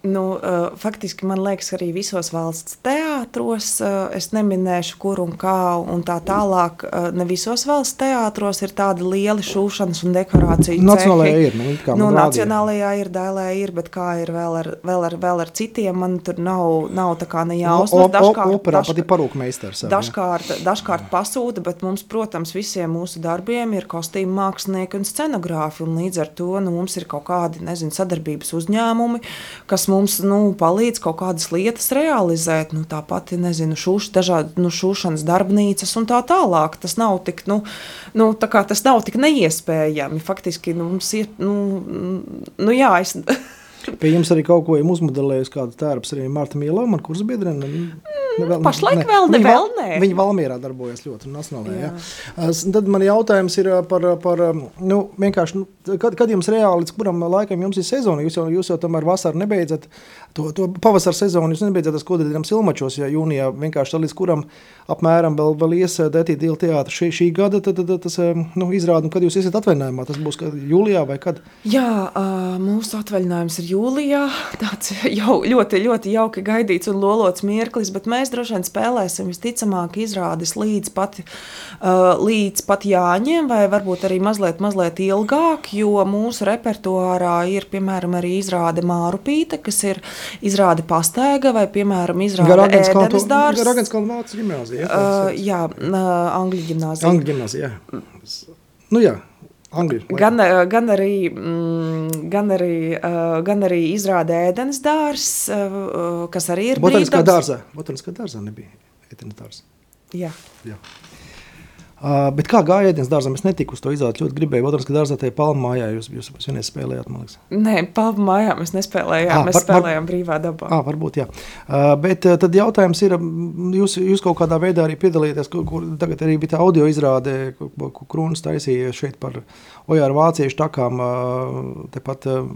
Nu, uh, faktiski man liekas, ka arī visos valsts teātros, uh, es neminēšu, kur un kā, un tā tālāk, uh, ne visos valsts teātros ir tādi lieli šūšanas un dekorāciju Nacionālajā ir, nu, kā nu, nacionālajā ir, dailē ir, bet kā ir vēl ar, vēl ar, vēl ar citiem, man tur nav, nav tā kā nejausmas. Dažkārt, operā dažkārt, pat ir parūkmeistars. Dažkārt, dažkārt pasūta, bet mums, protams, visiem mūsu darbiem ir kostīmu mākslinieki un scenogrāfi, un līdz ar to nu, mums ir kaut kādi, nezinu, sadarbības uzņēmumi, kas mums nu, palīdz kaut kādas lietas realizēt. Nu, Tāpat, nezinu, šūš, dažādi nu, šūšanas darbnīcas un tā tālāk. Tas nav tik, nu, nu, tā kā, tas nav tik neiespējami. Faktiski nu, mums ir, nu, nu jā, es. Pie jums arī kaut ko ir uzmodelējis, kāda tērps arī Marta Mīlova, man kuras biedrene. Ne, vēl, Pašlaik ne. vēl, ne, viņa, vēl nē. Viņa Valmierā darbojas ļoti nacionālajā. Ja. Tad man jautājums ir par, par nu, vienkārši, nu, kad, kad jums reāli, līdz kuram laikam jums ir sezona, jūs jau, jūs jau tomēr vasaru nebeidzat, to, to pavasara sezonu jūs nebeidzat tas kodēļam silmačos, ja jūnijā vienkārši līdz kuram apmēram vēl, vēl ies Detī Dīla teātra šī, šī gada, tad, tad, tas nu, izrāda, kad jūs esat atvaļinājumā, tas būs jūlijā vai kad? Jā, mūsu atvaļinājums ir jūlijā, tāds jau ļoti, ļoti jauki gaidīts un lolots mirklis, bet mēs droši vien spēlēsim visticamāk izrādes līdz pat, līdz pat Jāņiem vai varbūt arī mazliet, mazliet ilgāk, jo mūsu repertuārā ir, piemēram, arī izrāde Mārupīte, kas ir izrāde pastaiga vai, piemēram, izrāde ēdenes dārs. Ragans Kalvāts ģimnāzija. Uh, jā, Angļu ģimnāzija. Angļu ģimnāzija, jā. Nu jā. Angļu, gan, gan, arī, mm, gan, arī, uh, gan arī izrāda ēdienas dārsts, uh, kas arī ir. Botaniskā dārzā. Botaniskā dārzā nebija ēdienas dārsts. Jā. Jā. Uh, bet kā gāja ēdienas dārzā? Es netiku uz to izrādi. Ļoti gribēju, otrs, ka dārzā tajā palmu mājā jūs, jūs vienreiz spēlējāt, man liekas. Nē, palmu mājā mēs nespēlējām. À, mēs var, spēlējām var, brīvā dabā. À, varbūt, jā. Uh, bet uh, tad jautājums ir, jūs, jūs kaut kādā veidā arī piedalīties, kur, kur tagad arī bija tā audio izrāde, kur, kur Krūnas taisīja šeit par Ojāru vāciešu takām. Uh, tepat uh,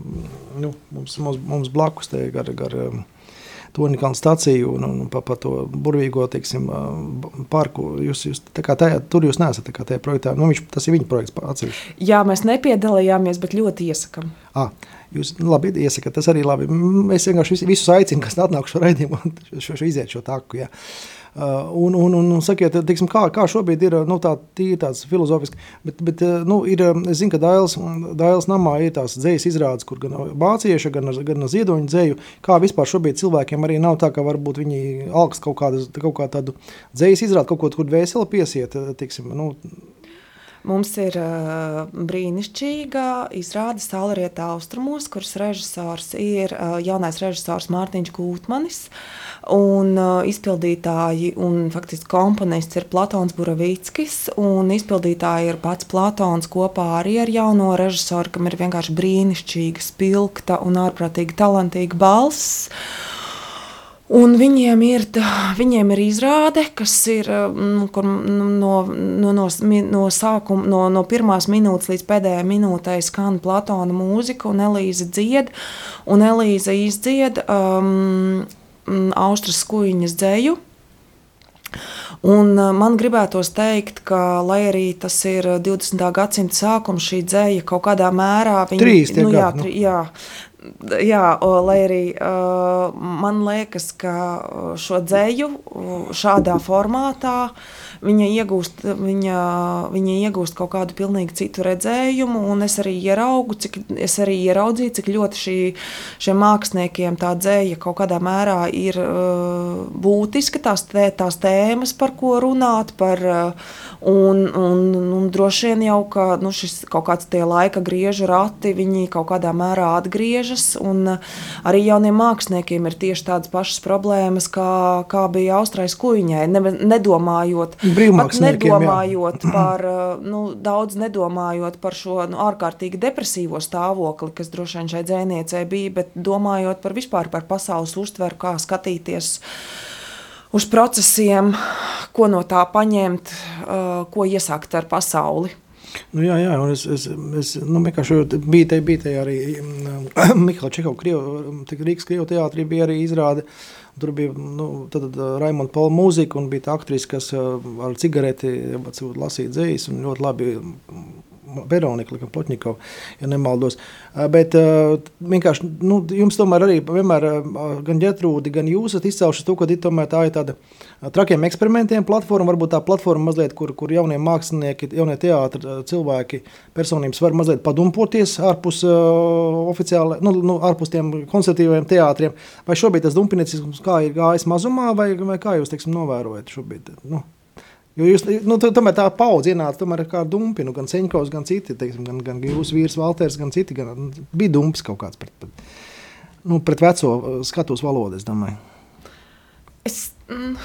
nu, mums, mums, mums blakus te gar, gar um, Tonīkalnu staciju un, un pa, pa to burvīgo teiksim, parku. Jūs, jūs, tajā, tur jūs neesat tajā projektā. Nu, viņš, tas ir viņa projekts atsevišķi. Jā, mēs nepiedalījāmies, bet ļoti iesakām. Ah, jūs nu, labi iesakāt, tas arī labi. Es vienkārši visus aicinu, kas atnāk šo raidījumu šo, šo iziet šo taku. Jā. Uh, un, un, un, un sakiet, teiksim, kā, kā šobrīd ir nu, tā, tāds filozofiski, bet, bet nu, ir, es zinu, ka Dailes, Dailes namā ir tās dzējas izrādes, kur gan vācieši, gan, gan ziedoņu dzēju, kā vispār šobrīd cilvēkiem arī nav tā, ka varbūt viņi alks kaut, kādas, kaut kā tādu dzējas izrādi, kaut ko, kur dvēseli piesiet, teiksim, nu, Mums ir uh, brīnišķīga izrāde Saulrietā austrumos, kuras režisors ir uh, jaunais režisors Mārtiņš Gūtmanis. Un uh, izpildītāji un faktiski komponists ir Platons Buravickis, un izpildītāji ir pats Platons kopā arī ar jauno režisoru, kam ir vienkārši brīnišķīga, spilgta un ārprātīgi talantīga balss. Un viņiem ir, viņiem ir izrāde, kas ir nu, no, no, no, no, sākuma, no, no pirmās minūtes līdz pēdējai minūtei skan Platona mūzika, un Elīze dzied. Un Elīze izdzied um, Austrijas skuiņas dzēju. Un man gribētos teikt, ka, lai arī tas ir 20. gadsimta sākums, šī dzēja kaut kādā mērā viņa, Trīs, nu, jā, gadu, nu. jā, jā, lai arī man liekas, ka šo dzēju šādā formātā uh, viņa iegūst, viņa, viņa iegūst kaut kādu pilnīgi citu redzējumu, un es arī ieraugu, cik, es arī ieraudzīju, cik ļoti šī, šiem māksliniekiem tā dzēja kaut kādā mērā ir uh, būtiska, tās, tē, tās tēmas, par ko runāt, par, uh, un, un, un droši vien jau, ka nu, šis kaut kāds tie laika griežu rati, viņi kaut kādā mērā atgriežas, un uh, arī jauniem māksliniekiem ir tieši tādas pašas problēmas, kā, kā bija Austrais kuģiņai, ne, nedomājot nedomājot jā. par, nu, daudz nedomājot par šo nu, ārkārtīgi depresīvo stāvokli, kas droši vien šai dzēniecei bija, bet domājot par vispār par pasaules uztveru, kā skatīties uz procesiem, ko no tā paņemt, uh, ko iesākt ar pasauli. Nu, jā, jā, un es, es, es nu, vienkārši biju te, bija te arī um, Mihaila Čehova, Rīgas Krievu teātrī bija arī izrāde, uh, Tur bija nu, Raimonda Paula mūzika, un bija tā aktrise, kas ar cigareti lasīja dzējas, un ļoti labi Veronika Plotņikova, ja nemaldos. Bet vienkārši nu, jums tomēr arī vienmēr gan ģetrūdi, gan jūs esat izcēluši to, ka tomēr tā ir tāda trakiem eksperimentiem platforma, varbūt tā platforma mazliet, kur, kur jaunie mākslinieki, jaunie teātri cilvēki, personības var mazliet padumpoties ārpus uh, oficiāli, nu, nu, ārpus tiem konservatīviem teātriem. Vai šobrīd tas dumpinicisms kā ir gājis mazumā, vai, vai kā jūs, teiksim, novērojat šobrīd? Nu? Jo jūs, nu, tomēr tā paudze ienāca tomēr kā dumpi, nu, gan Seņkovs, gan citi, teiksim, gan, gan jūsu vīrs Valters, gan citi, gan nu, bija dumpis kaut kāds pret, pret, nu, pret veco uh, skatus valodu, es domāju. Es, mm,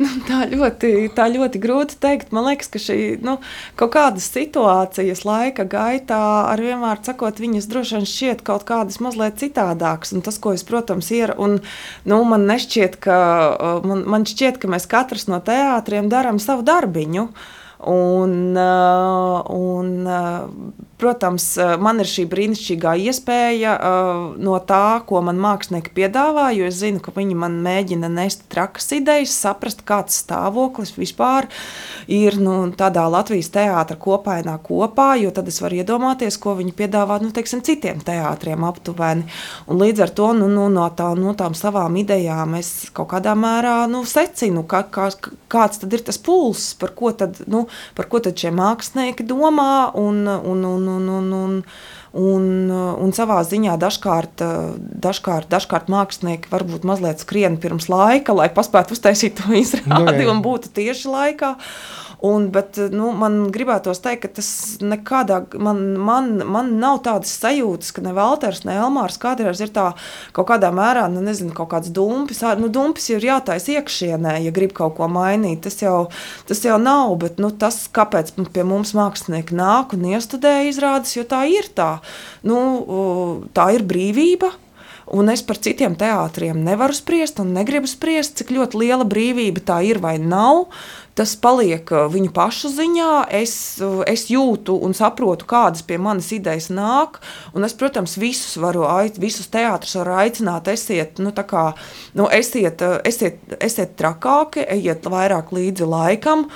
Nu, tā, ļoti, tā ļoti grūti pateikt. Man liekas, ka šī nu, kaut kādas situācijas laika gaitā, ar vienmēr sakot, viņas droši vien šķiet kaut kādas mazliet citādākas. Un tas, ko es, protams, ir, un nu, man nešķiet, ka, man, man šķiet, ka mēs katrs no teātriem darām savu darbiņu. Un, un, Protams, eh, man ir šī brīnišķīgā iespēja uh, no tā, ko man mākslinieki piedāvā, jo es zinu, ka viņi man mēģina nest trakas idejas, saprast, kāds stāvoklis vispār ir nu, tādā Latvijas teātra kopainā kopā, jo tad es varu iedomāties, ko viņi piedāvā nu, teiksim, citiem teātriem aptuveni. Un līdz ar to nu, nu, no, tā, no tām savām idejām es kaut kādā mērā nu, secinu, ka, kā, kāds tad ir tas pulss, par ko tad, nu, par ko tad šie mākslinieki domā un, un, un, un, un, un, un, un savā ziņā dažkārt, dažkārt, dažkārt mākslinieki varbūt mazliet skrien pirms laika, lai paspētu uztaisīt to izrādi nu, un būtu tieši laikā. Un, bet, nu, man gribētos teikt, ka tas nekādā, man, man, man nav tādas sajūtas, ka ne Valters, ne Elmārs kādreiz ir tā kaut kādā mērā, nu, nezinu, kaut kāds dumpis. Nu, dumpis ir jātais iekšienē, ja grib kaut ko mainīt. Tas jau, tas jau nav, bet nu, tas, kāpēc pie mums mākslinieki nāk un iestudē izrādes, jo tā ir tā. Nu, tā ir brīvība. Un es par citiem teātriem nevaru spriest un negribu spriest, cik ļoti liela brīvība tā ir vai nav. Uh, Tas paliek uh, viņu pašu ziņā. Es, uh, es jūtu un saprotu, kādas pie manis idejas nāk. Es, protams, visus varu visus teātrus varu aicināt, esiet, nu, kā, nu, esiet, uh, esiet, esiet trakāki, ejiet vairāk līdzi laikam,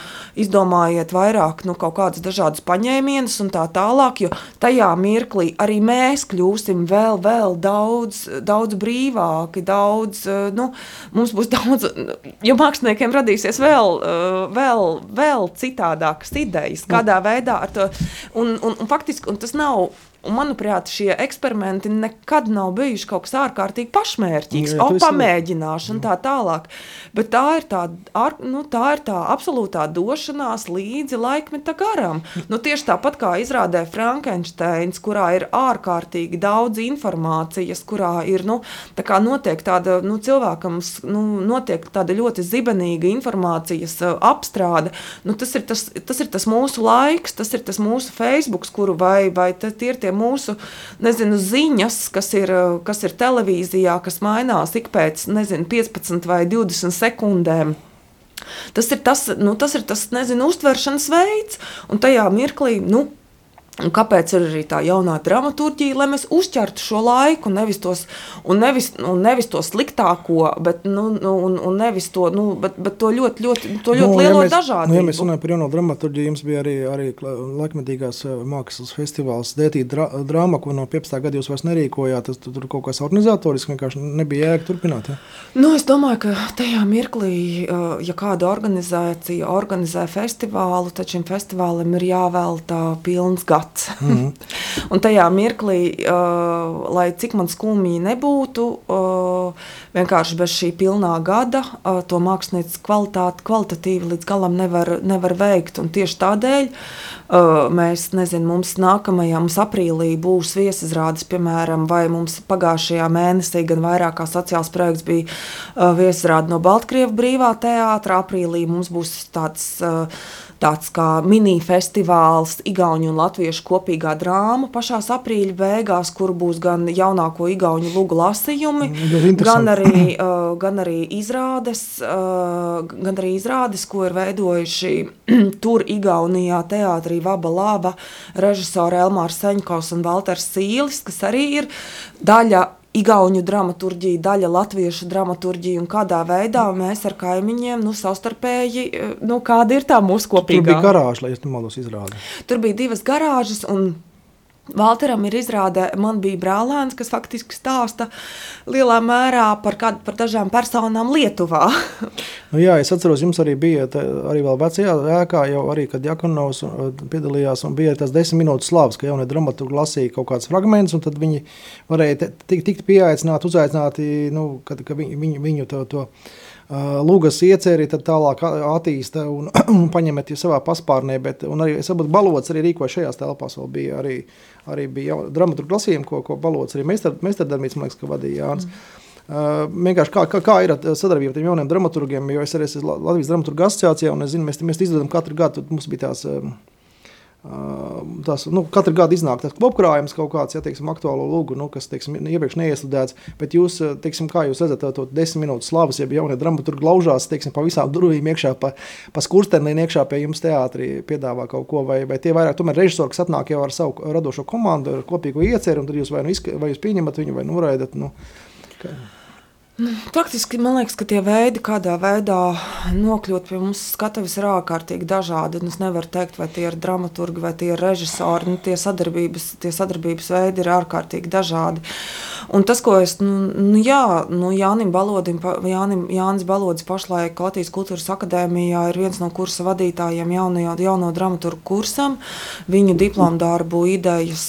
izdomājiet vairāk nu, kaut kādus dažādus paņēmienus un tā tālāk. Jo tajā mirklī arī mēs kļūsim vēl, vēl daudz, daudz brīvāki, daudz, nu, mums būs daudz, jo māksliniekiem radīsies vēl vēl, vēl citādākas idejas, kādā veidā ar to. Un, un, un faktiski un tas nav Un, manuprāt, šie eksperimenti nekad nav bijuši kaut kas ārkārtīgi pašmērķīgs, jā, o, pamēģināšana, tā tālāk. Bet tā ir tā, ar, nu, tā ir tā absolūtā došanās līdzi laikmeta garam. Nu, tieši tāpat kā izrādē Frankensteins, kurā ir ārkārtīgi daudz informācijas, kurā ir nu, tā notiek tāda nu, cilvēkam nu, notiek tāda ļoti zibenīga informācijas uh, apstrāde. Nu, tas, ir tas, tas ir tas mūsu laiks, tas ir tas mūsu Facebook, kuru vai, vai tie ir tie mūsu nezinu, ziņas, kas ir, kas ir televīzijā, kas mainās ik pēc nezinu, 15 vai 20 sekundēm. Tas ir tas, nu, tas, ir tas nezinu, uztveršanas veids, un tajā mirklī. Nu, Un kāpēc ir arī tā jaunā dramaturgija, lai mēs uzķertu šo laiku, nevis, tos, un nevis, un nevis to sliktāko, bet, nu, nu, un, un nevis to, nu, bet, bet to ļoti, ļoti, to ļoti nu, lielo ja mēs, dažādību. Nu, ja mēs runājam par jauno dramaturgiju, jums bija arī, arī laikmetīgās eh, mākslas festivāls Dētīt dra, drāma, ko no 15. gada jūs vairs nerīkojāt, tas tur kaut kas organizatoriski vienkārši nebija jēga turpināt. Ja? Nu, es domāju, ka tajā mirklī, eh, ja kāda organizācija organizē festivālu, tad šim festivālam ir jāvelta pilns gads pats. Mm un tajā mirklī, uh, lai cik man skumji nebūtu, uh, vienkārši bez šī pilnā gada uh, to mākslinieku kvalitāti kvalitatīvi līdz galam nevar, nevar veikt. Un tieši tādēļ uh, mēs, nezinu, mums nākamajā, mums aprīlī būs viesizrādes, piemēram, vai mums pagājušajā mēnesī gan vairākās sociāls projekts bija uh, viesizrāde no Baltkrievu brīvā teātra. Aprīlī mums būs tāds uh, tāds kā mini-festivāls, Igaunijas un Latviešu kopīgā drāma pašā aprīļa beigās, kur būs gan jaunāko Igaunijas lugu lasījumi, gan arī, uh, gan arī izrādes, uh, gan arī izrādes, ko ir veidojuši tur Igaunijā teātrī Vaba Laba, režisori Elmārs Seņkovs un Valters Sīlis, kas arī ir daļa Igaunu dramaturgija, daļa latviešu dramaturgija un kādā veidā mēs ar kaimiņiem nu, savstarpēji, nu, kāda ir tā mūsu kopīgā. Tur bija garāža, lai es nemaldos izrādi. Tur bija divas garāžas un Valteram ir izrāde, man bija brālēns, kas faktiski stāsta lielā mērā par, kād, par dažām personām Lietuvā. nu jā, es atceros, jums arī bija tā, arī vēl vecajā ēkā, jau arī, kad Jakunovs uh, piedalījās, un bija tas desmit minūtes slavs, ka jaunie dramaturgi lasīja kaut kāds fragments, un tad viņi varēja tikt pieaicināti, uzaicināti, nu, kad, ka viņu, viņu, viņu to, to Lūgas ieceri, tad tālāk attīsta un, un paņemat jau savā paspārnē, bet arī, es saprotu, balots arī rīkoja šajās telpās, vēl bija arī, arī bija dramaturgu lasījumi, ko, ko balots arī meistardarbības, man liekas, ka vadīja Jānis. Mm. Uh, vienkārši kā, kā, kā ir sadarbība ar jauniem dramaturgiem, jo es arī esmu Latvijas dramaturgu asociācijā, un es zinu, mēs, mēs izdodam katru gadu, mums bija tās uh, Tas, nu, katru gadu iznāk tas kopkrājums kaut kāds, ja teiksim, aktuālo lūgu, nu, kas teiksim, iepriekš neiesludēts. Bet jūs, teiksim, kā jūs redzat, to desmit minūtes slavas, ja jaunie dramaturgi glaužās teiksim, pa visām durvīm iekšā, pa, pa skursteniem iekšā pie jums teātrī piedāvā kaut ko, vai, vai tie vairāk tomēr režisori, kas atnāk jau ar savu radošo komandu, ar kopīgu ieceru, un tad jūs vai nu, vai jūs pieņemat viņu vai noraidat. Nu, kā... Faktiski man liekas, ka tie veidi, kādā veidā nokļūt pie mums skatuves, ir ārkārtīgi dažādi. Es nevaru teikt, vai tie ir dramaturgi vai tie ir režisori. Nu, tie, sadarbības, tie sadarbības veidi ir ārkārtīgi dažādi. Un tas, ko es, nu, nu jā, nu, Jānim Balodim, Jānim, Jānis Balodis pašlaik Latvijas kultūras akadēmijā ir viens no kursa vadītājiem jauno, jauno dramaturgu kursam. Viņu diplomu darbu idejas,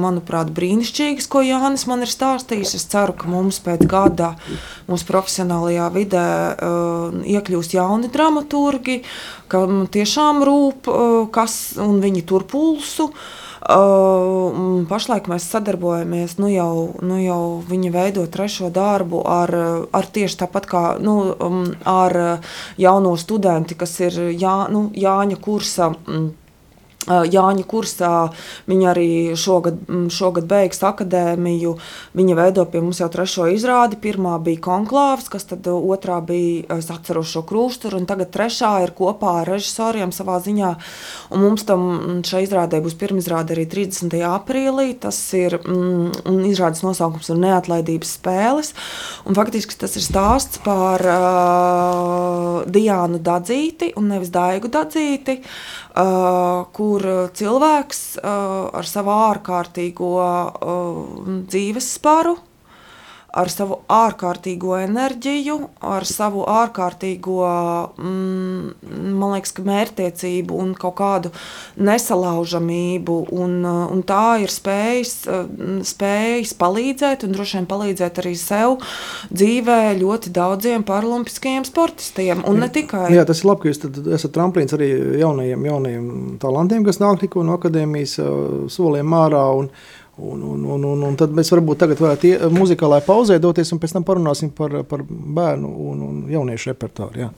manuprāt, brīnišķīgas, ko Jānis man ir stāstījis. Es ceru, ka mums pēc gada mūsu profesionālajā vidē iekļūst jauni dramaturgi, kam tiešām rūp, kas viņi tur pulsu. Uh, pašlaik mēs sadarbojamies, nu jau, nu jau viņa veido trešo darbu ar, ar tieši tāpat kā nu, um, ar jauno studenti, kas ir Jā, nu, Jāņa kursa. Um, Jāņa kursā. Viņa arī šogad, šogad beigs akadēmiju. Viņa veido pie mums jau trešo izrādi. Pirmā bija konklāvs, kas tad otrā bija es atceros šo krusturu, un tagad trešā ir kopā ar režisoriem savā ziņā. Un mums tam šai izrādē būs pirmizrāde arī 30. aprīlī. Tas ir, un izrādes nosaukums ir neatlaidības spēles. Un faktiski tas ir stāsts par uh, Diānu Dadzīti un nevis Daigu Dadzīti. Uh, Uh, kur cilvēks uh, ar savu ārkārtīgo uh, dzīves sparu ar savu ārkārtīgo enerģiju, ar savu ārkārtīgo mm, liekas, mērķtiecību un kaut kādu nesalaužamību. Un, un tā ir spējas, spējas palīdzēt, un droši vien palīdzēt arī sev dzīvē ļoti daudziem paralimpiskajiem sportistiem. Un ne tikai. Jā, tas ir labi, ka jūs esat tramplīns arī jaunajiem, jaunajiem talantiem, kas nāk tikko no akadēmijas soliem ārā. Un, Un, un, un, un, un tad mēs varbūt tagad varētu ie, muzikālajā pauzē doties un pēc tam parunāsim par, par bērnu un, un jauniešu repertuāru. Jā.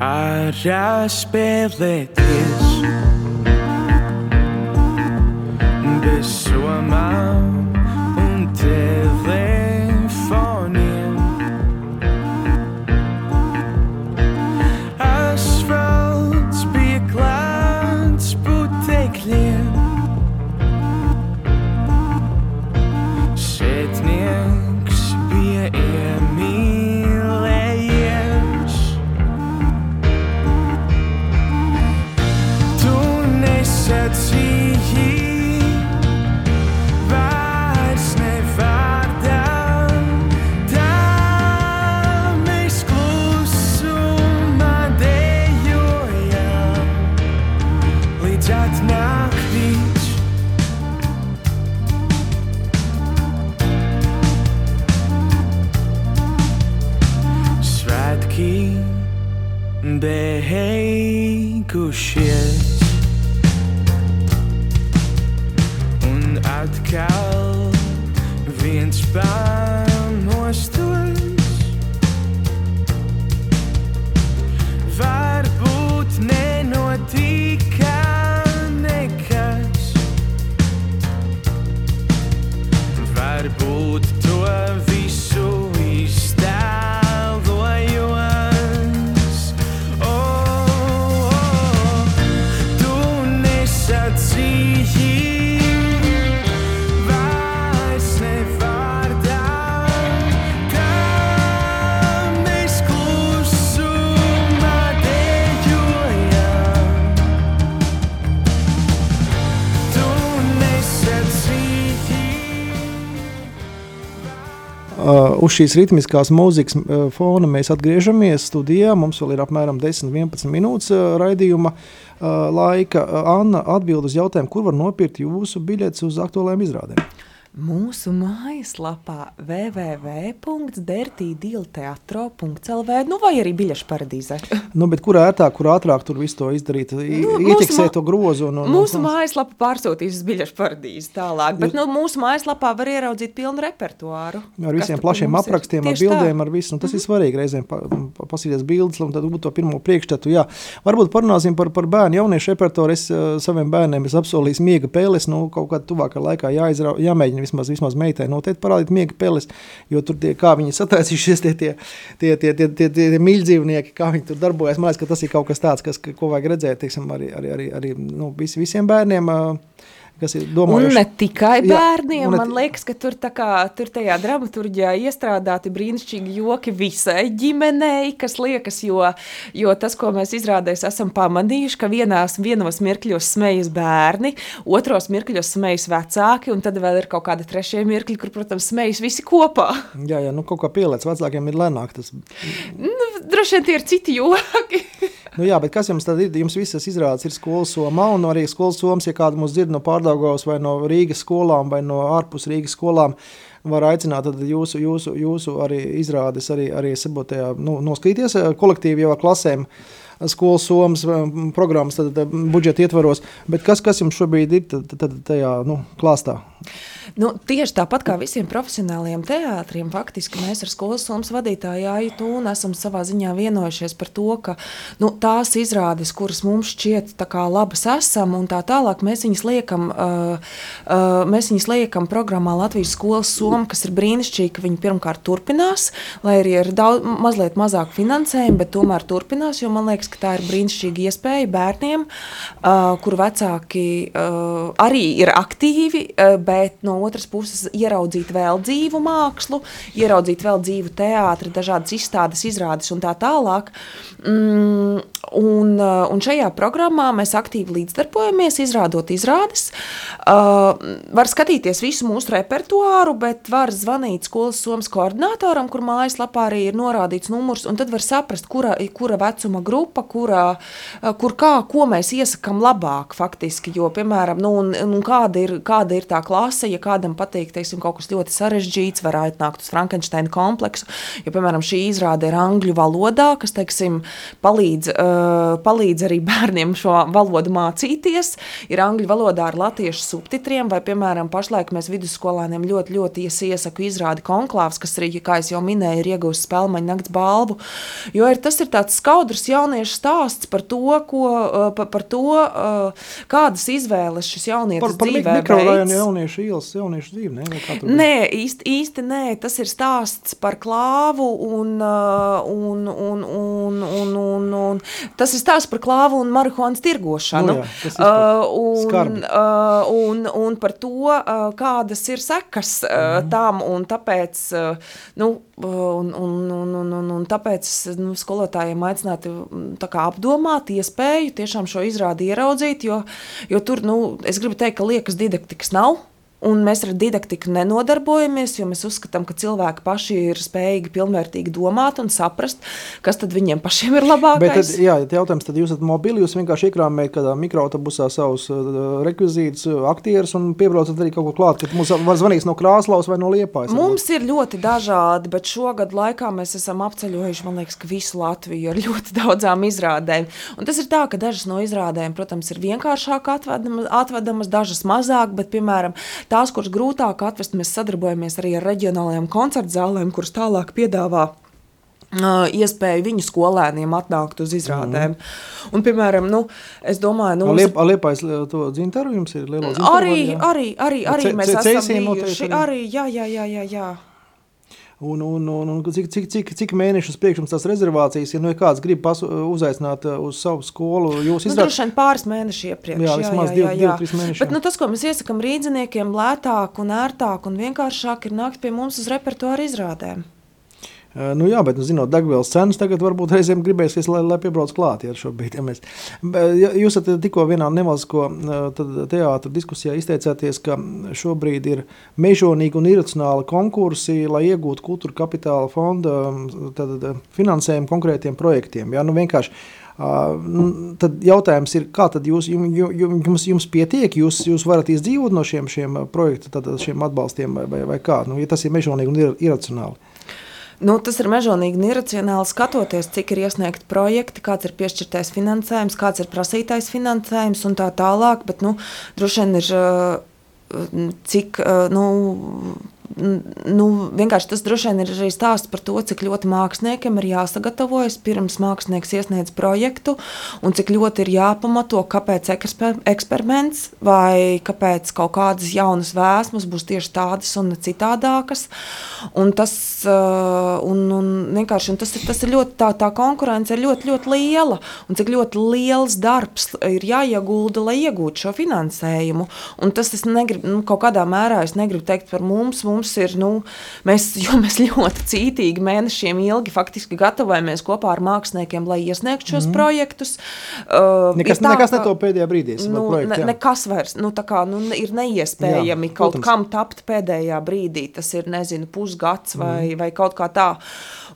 ārā spēlēties. amount Svētki beigušies, un atkal viens pamostos. Varbūt nenotika uz šīs ritmiskās mūzikas uh, fona mēs atgriežamies studijā. Mums vēl ir apmēram 10-11 minūtes uh, raidījuma uh, laika. Uh, Anna atbild uz jautājumu, kur var nopirkt jūsu biļetes uz aktuālajiem izrādēm. Mūsu mājaslapā www.dertīdīlteatro.lv nu vai arī biļešu paradīzē. Nu, bet kur ērtāk, kur ātrāk tur visu to izdarīt? Nu, Nu, Ieķeksēt to grozu. Un, un, Mūsu un, mājaslapa pārsūtīs uz biļešu paradīzi tālāk, bet nu, mūsu mājaslapā var ieraudzīt pilnu repertuāru. Ar visiem plašiem aprakstiem, ar Tieši tā. Mhm. bildēm, ar visu. Un tas mm -hmm. ir svarīgi reizēm pa, pa, paskatīties bildes, un tad būt to pirmo priekšstatu. Jā. Varbūt parunāsim par, par bērnu jauniešu repertuāru. Es uh, saviem bērniem esmu apsolījis miega pēles. Nu, kaut kādā tuvākā laikā jāizra, jāmēģina vismaz, vismaz meitai noteikti parādīt miega pēles, jo tur tie, kā viņi sataisījušies, tie, tie, tie, tie, tie, tie, tie, tie mīļdzīvnieki, kā viņi tur darbojas. Man liekas, ka tas ir kaut kas tāds, kas, ko vajag redzēt, teiksim, arī, arī, arī, arī nu, vis, visiem bērniem. Uh, kas ir Un domājuši. ne tikai Jā, bērniem, un ne man liekas, ka tur, kā, tur tajā dramaturgijā iestrādāti brīnišķīgi joki visai ģimenei, kas liekas, jo, jo tas, ko mēs izrādēs esam pamanījuši, ka vienās, vienos mirkļos smejas bērni, otros mirkļos smejas vecāki, un tad vēl ir kaut kādi trešie mirkļi, kur, protams, smejas visi kopā. Jā, jā, nu kaut kā pielēc vecākiem ir lēnāk. Tas, Nu, droši vien tie ir citi joki. Nu, jā, bet kas jums tad ir? Jums visas izrādes ir skolas somā, un arī skolas somas, ja kāda mūs dzird no Pārdaugavas vai no Rīgas skolām vai no ārpus Rīgas skolām, var aicināt jūsu, jūsu, jūsu arī izrādes arī, arī sabotajā, nu, noskatīties eh, kolektīvi jau ar klasēm skolas somas eh, programmas tad, tad, budžeta ietvaros, bet kas, kas jums šobrīd ir tad, tad, tajā nu, klāstā? Nu, tieši tāpat kā visiem profesionāliem teātriem, faktiski mēs ar skolas somas vadītāju Jāju Tūnu esam savā ziņā vienojušies par to, ka nu, tās izrādes, kuras mums šķiet labas esam un tā tālāk, mēs viņas liekam, uh, uh, mēs viņas liekam programmā Latvijas skolas soma, kas ir brīnišķīgi, ka viņi pirmkārt turpinās, lai arī ir daudz, mazliet mazāk finansējumu, bet tomēr turpinās, jo man liekas, ka tā ir brīnišķīga iespēja bērniem, uh, kur vecāki uh, arī ir aktīvi, uh, bet no otras puses ieraudzīt vēl dzīvu mākslu, ieraudzīt vēl dzīvu teātri, dažādas izstādes, izrādes un tā tālāk. Mm, un, uh, un šajā programmā mēs aktīvi līdzdarbojamies, izrādot izrādes. Uh, var skatīties visu mūsu repertuāru, bet var zvanīt skolas somas koordinatoram, kur mājaslapā arī ir norādīts numurs, un tad var saprast, kura, kura vecuma grupa, kurā, uh, kur kā, ko mēs iesakām labāk faktiski, jo, piemēram, nu, un, un kāda, ir, kāda ir tā klase, ja kādam patīk, teiksim, kaut kas ļoti sarežģīts, var atnākt uz Frankensteina kompleksu, jo, piemēram, šī izrāde ir angļu valodā, kas, teiksim, palīdz uh, palīdz arī bērniem šo valodu mācīties. Ir angļu valodā ar latviešu subtitriem, vai, piemēram, pašlaik mēs vidusskolāniem ļoti, ļoti ies- iesaku izrādi konklāvs, kas arī, kā jau minēju, ir iegūst spēlmaņa nakts balvu. Jo ir, tas ir tāds skaudrs jauniešu stāsts par to, ko, uh, par, par to uh, kādas izvēles šis jaunietis Par, par dzīvē veids. jauniešu ielas, jauniešu dzīvi, ne? Nē, īsti, īsti nē, tas ir stāsts par klāvu un, uh, un, un, un, un, un, un tas ir stāsts par klāvu un marihuānas tirgošanu. Nu jā, uh, un, skarbi. uh, un, un par to, uh, kādas ir sekas uh, Mhm. tam, un tāpēc, uh, nu, un, un, un, un, un, un tāpēc nu, skolotājiem aicinātu mm, apdomāt iespēju tiešām šo izrādi ieraudzīt, jo, jo tur, nu, es gribu teikt, ka liekas didaktikas nav, Un mēs ar didaktiku nenodarbojamies, jo mēs uzskatām, ka cilvēki paši ir spējīgi pilnvērtīgi domāt un saprast, kas tad viņiem pašiem ir labākais. Bet, tad, jā, jautājums, tad jūs esat mobili, jūs vienkārši iekrāmējat kādā mikroautobusā savus uh, rekvizītus, uh, aktierus un piebraucat arī kaut ko klāt, ka mums var zvanīt no Krāslaus vai no Liepājas. Mums ir ļoti dažādi, bet šogad laikā mēs esam apceļojuši, man liekas, ka visu Latviju ar ļoti daudzām izrādēm. Un tas ir tā, ka dažas no izrādēm, protams, ir vienkāršāk atvedamas, atvedamas dažas mazāk, bet, piemēram, tās, kuras grūtāk atvest, mēs sadarbojamies arī ar reģionālajām koncertu zālēm, kuras tālāk piedāvā iespēju viņu skolēniem atnākt uz izrādēm. Mm. Un, piemēram, nu, es domāju, nu, Liep, Liepājas li- to dzintaru jums ir lielo dzintaru? arī, arī, arī, arī Ce- mēs esam bijuši. arī? Arī, jā, jā, jā, jā, jā. Un, un, un, un cik, cik, cik, cik mēnešus priekš jums tās rezervācijas, ja nu, ja kāds grib uzaicināt uh, uz savu skolu, jūs Nu, izrādāt? droši vien pāris mēneši iepriekš. Jā, vismaz divi- divi, trīs mēneši, Bet nu, tas, ko mēs iesakām rīdziniekiem, lētāk un ērtāk un vienkāršāk ir nākt pie mums uz repertuāra izrādēm. Uh, Nu, jā, bet, nu, zinot, degvielas cenas tagad varbūt reizēm gribēsies, lai, lai piebrauc klāt. Ja, šobrīd, ja mēs. Jūs tikko vienā nevalstisko tad teātra diskusijā izteicāties, ka šobrīd ir mežonīgi un iracionāli konkursi, lai iegūtu kultūra kapitāla fonda um, tad, finansējumu konkrētiem projektiem. Ja, nu, Uh, tad jautājums ir, kā tad jūs, jum- jum- jum- jums, jums pietiek, jūs, jūs varat izdzīvot no šiem, šiem projektu, tad, šiem atbalstiem vai, vai, vai kā? Nu, ja tas ir mežonīgi un ir, iracionāli. Nu, tas ir mežonīgi un iracionāli skatoties, cik ir iesniegti projekti, kāds ir piešķirtais finansējums, kāds ir prasītais finansējums un tā tālāk. Bet, nu, droši vien ir uh, cik. uh, Nu, Nu, vienkārši tas droši vien ir arī stāsts par to, cik ļoti māksliniekiem ir jāsagatavojas pirms mākslinieks iesniedz projektu, un cik ļoti ir jāpamato, kāpēc eksper eksperiments vai kāpēc kaut kādas jaunas vēsmas būs tieši tādas un citādākas. Un tas, un, un vienkārši, un tas, ir, tas ir ļoti, tā, tā konkurence ir ļoti, ļoti liela, un cik ļoti liels darbs ir jāiegulda, lai iegūtu šo finansējumu. Un tas es negribu, nu, kaut kādā mērā es negribu teikt par mums, mums ir, nu, mēs, jo mēs ļoti cītīgi mēnešiem ilgi faktiski gatavojamies kopā ar māksliniekiem, lai iesniegtu šos mm. projektus. Uh, Nekas, tā, nekas ka- ne to pēdējā brīdī. Nu, projektu, ne, nekas vairs nu, tā kā, nu, ir neiespējami Jā, kaut protams. kam tapt pēdējā brīdī. Tas ir nezinu, pusgads vai, mm. vai kaut kā tā.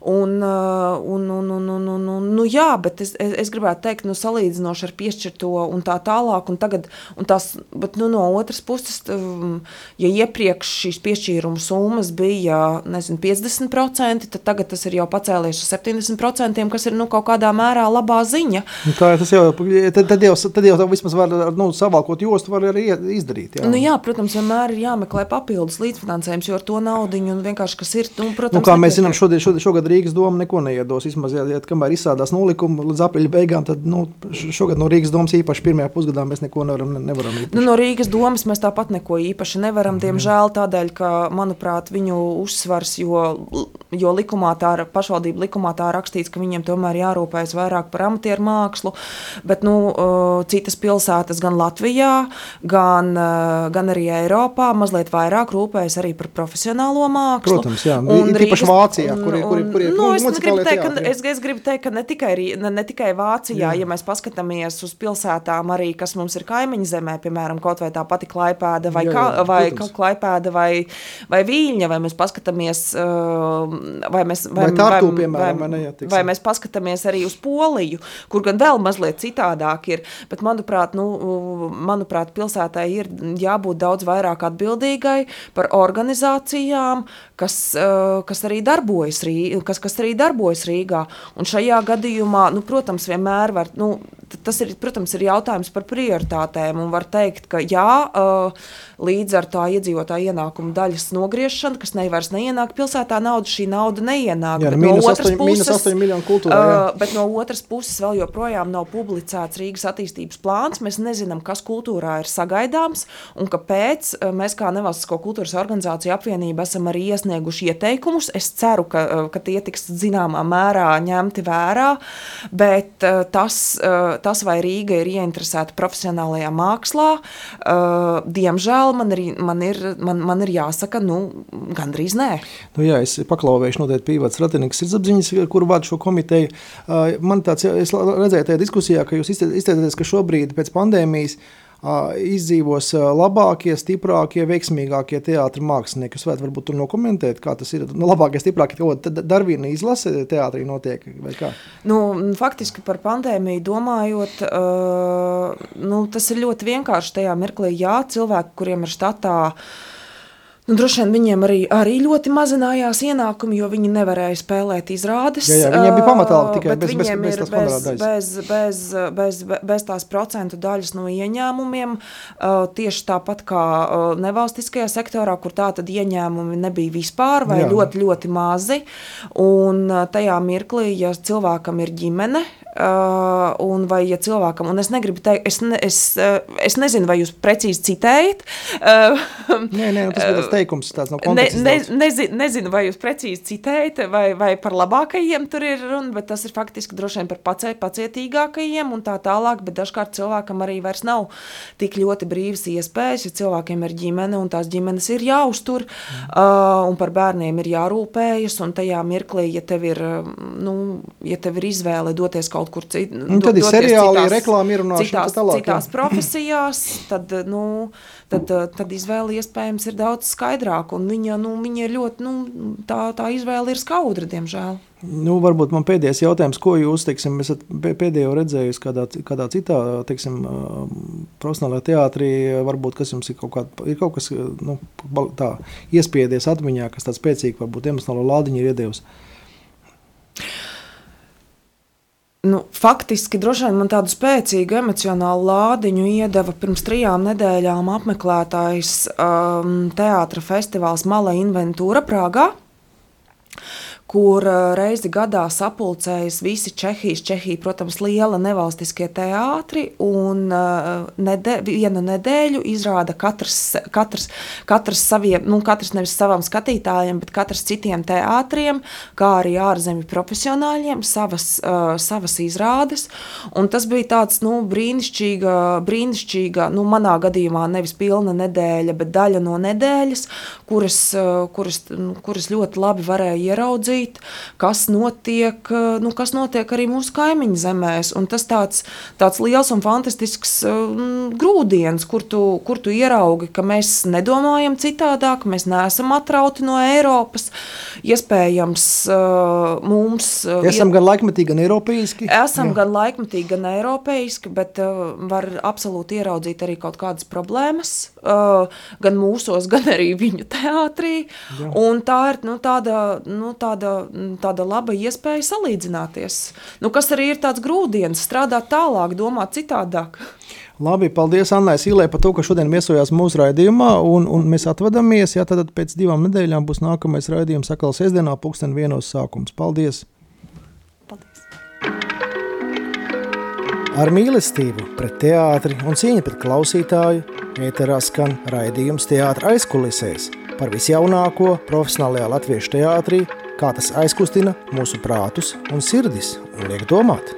Un, uh, un, un, un, un, un, un, nu, jā, bet es, es, es gribētu teikt, nu, salīdzinoši ar piešķirto un tā tālāk. Un tagad, un tās, bet, nu, no otras puses, um, ja iepriekš šīs piešķīruma summas bija nezinu, 50%, tad tagad tas ir jau pacēlies uz 70%, kas ir nu, kaut kādā mērā labā ziņa. Nu, Tā tas jau, tad, tad jau, tad jau vismaz var nu, savalkot jostu, var arī izdarīt. Jā. Nu, jā, protams, vienmēr ir jāmeklē papildus līdzfinansējums, jo ar to naudu vienkārši kas ir. Nu, protams, Nu, kā mēs zinām, šodien, šodien, šogad Rīgas doma neko neiedos. Vismaz, ja, ja kamēr izsādās nolikumi līdz apriļa beigām, tad nu, šogad no Rīgas domas īpaši pirmajā pusgadā mēs neko nevaram. Ne, nevaram īpaši. Nu, no Rīgas domas mēs tāpat neko īpaši nevaram. Diemžēl tādēļ, ka, manuprāt, viņu uzsvars, jo, jo likumā tā, ir- pašvaldību likumā tā rakstīts, ka viņiem tomēr jārūpējas vairāk par amatieru mākslu. Bet nu, citas pilsētas, gan Latvijā, gan, gan arī Eiropā, mazliet vairāk rūpējas arī par profesionālo mākslu. Protams, jā. Un Ir īpaši Vācijā, un- kur ir- kur ir- kur ir nu, es negribu teikt, ka- es es gribu teikt, ka ne tikai, ne, ne tikai Vācijā, jā. ja mēs paskatāmies uz pilsētām, arī kas mums ir kaimiņu zemē, piemēram, kaut vai tā pati Klaipēda vai, Jā, jā, jā, vai protams. Klaipēda vai, vai Viļņa, vai mēs paskatāmies uh, vai mēs, Vai Tartu, piemēram, vai ne, vai mēs paskatāmies arī uz Poliju, kur gan vēl mazliet citādāk ir, bet manuprāt, nu, manuprāt pilsētai ir jābūt daudz vairāk atbildīgai par organizācijām, kas, eh, kas, arī darbojas kas, kas arī darbojas Rīgā. Un šajā gadījumā, nu, protams, vienmēr var, nu, tas ir, protams, ir jautājums par prioritātēm, un var teikt, ka jā, eh, līdz ar tā iedzīvotāja ienākuma daļas nogriešanu, kas ne vairs neienāk pilsētā naudu, šī nauda neienāk. Jā, bet no otras astoņi- mīnus puses, astoņi miljoni kultūrā, uh, bet no otras puses vēl joprojām nav publicēts Rīgas attīstības plāns. Mēs nezinām, kas kultūrā ir sagaidāms un kāpēc. Uh, Mēs kā nevalstisko kultūras organizāciju apvienība esam arī iesnieguši ieteikumus. Es ceru, ka, uh, ka tie tiks zināmā mērā ņemti vērā, bet uh, tas, uh, tas vai Rīga ir ieinteresēta profesionālajā mākslā, uh, diemžēl man ir, man ir, man, man ir jāsaka, nu, gandrīz nē. Nu, jā, es paklauvēšu noteikti Pīvāts Ratinieks sirdsapziņas, kuru vada šo komiteju. Man tāds, es redzēju tajā diskusijā, ka jūs izte- izteicāties, ka šobrīd pēc pandēmijas izdzīvos uh, labākie, stiprākie, veiksmīgākie teātris mākslinieki. Jūs varētu varbūt tur nokomentēt, kā tas ir. Nu, labākie, stiprākie, ko tad Darvīna izlase teātrī notiek? Nu, faktiski par pandēmiju domājot, uh, nu, tas ir ļoti vienkārši tajā mirklī. Jā, cilvēki, kuriem ir štatā, nu, droši vien viņiem arī, arī ļoti mazinājās ienākumi, jo viņi nevarēja spēlēt izrādes. Jā, jā, viņiem bija pamatalga tikai bez- bez- bez daļas. bez, bez, bez, bez, bez tās procentu daļas no ieņēmumiem. Tieši tāpat kā nevalstiskajā sektorā, kur tā tad ieņēmumi nebija vispār vai Jā. ļoti, ļoti mazi. Un tajā mirklī, ja cilvēkam ir ģimene, un vai ja cilvēkam, un es negribu teikt, es, ne, es, uh, es nezinu, vai jūs precīzi citējat. Uh, Nē, nē, nu, tas bija tāds teikums, tāds no Ne, konteksta. ne, izlausts. nezinu, nezinu, vai jūs precīzi citējat, vai, vai par labākajiem tur ir runa, bet tas ir faktiski droši vien par pacie, pacietīgākajiem un tā tālāk. Bet dažkārt cilvēkam arī vairs nav tik ļoti brīvas iespējas, ja cilvēkiem ir ģimene un tās ģimenes ir jāuztur, Mm. uh, un par bērniem ir jārūpējas. Un tajā mirklī, ja tev ir, uh, nu, ja tev ir izvēle doties kaut kur citur, Nu, tad ir seriāli, ir reklāma, ierunāšana, citās, tā tālāk, jā. citās profesijās, tad, nu, tad, tad izvēle iespējams ir daudz skaidrāka. un Viņa, nu, viņa ir ļoti, nu, tā, tā izvēle ir skaudra, diemžēl. Nu, varbūt man pēdējais jautājums, ko jūs teiksim, esat pē- pēdējo redzējusi kādā, kādā citā teiksim, ā, profesionālajā teātrī, varbūt kas jums ir kaut, kā, ir kaut kas nu, tā, iespiedies atmiņā, kas tāds spēcīgi, varbūt emocionālo lādiņu ir iedevis. Nu, faktiski droši vien man tādu spēcīgu emocionālu lādiņu iedeva pirms trijām nedēļām apmeklētājs um, teātris festivāls Mala Inventūra Prāgā. Kur uh, reizi gadā sapulcējas visi Čehijas, Čehija, protams, liela nevalstiskie teātri. Un uh, nede, vienu nedēļu izrāda katrs, katrs, katrs, saviem, nu, katrs nevis savam skatītājiem, bet katrs citiem teātriem, kā arī ārzemju profesionāļiem, savas, uh, savas izrādes. Un tas bija tāds nu, brīnišķīga, brīnišķīga, nu, manā gadījumā nevis pilna nedēļa, bet daļa no nedēļas, kuras, kuras, kuras ļoti labi varēja ieraudzīt, kas notiek, uh, nu, kas notiek arī mūsu kaimiņu zemēs. Un tas tāds, tāds liels un fantastisks uh, grūdienis, kur tu, kur tu ieraugi, ka mēs nedomājam citādāk, mēs neesam atrauti no Eiropas. Iespējams, uh, mums Esam gan laikmetīgi, gan eiropeiski. Esam Jā. gan laikmatīgi, gan eiropeiski, bet var absolūti ieraudzīt arī kaut kādas problēmas, gan mūsos, gan arī viņu teātrī. Jā. Un tā ir nu, tāda, nu, tāda, tāda laba iespēja salīdzināties. Nu, kas arī ir tāds grūdienis, strādāt tālāk, domāt citādāk. Labi, paldies Annai Sīlē par to, ka šodien viesojās mūsu raidījumā, un, un mēs atvadāmies. Jā, tad pēc divām nedēļām būs nākamais raidījums sakal sestdienā, pulksten vienos sākums. Paldies! Paldies! Ar mīlestību pret teātri un cieņu pret klausītāju ēterā skan raidījums teātra aizkulisēs par visjaunāko profesionālajā latviešu teātrī, kā tas aizkustina mūsu prātus un sirdis un liek domāt.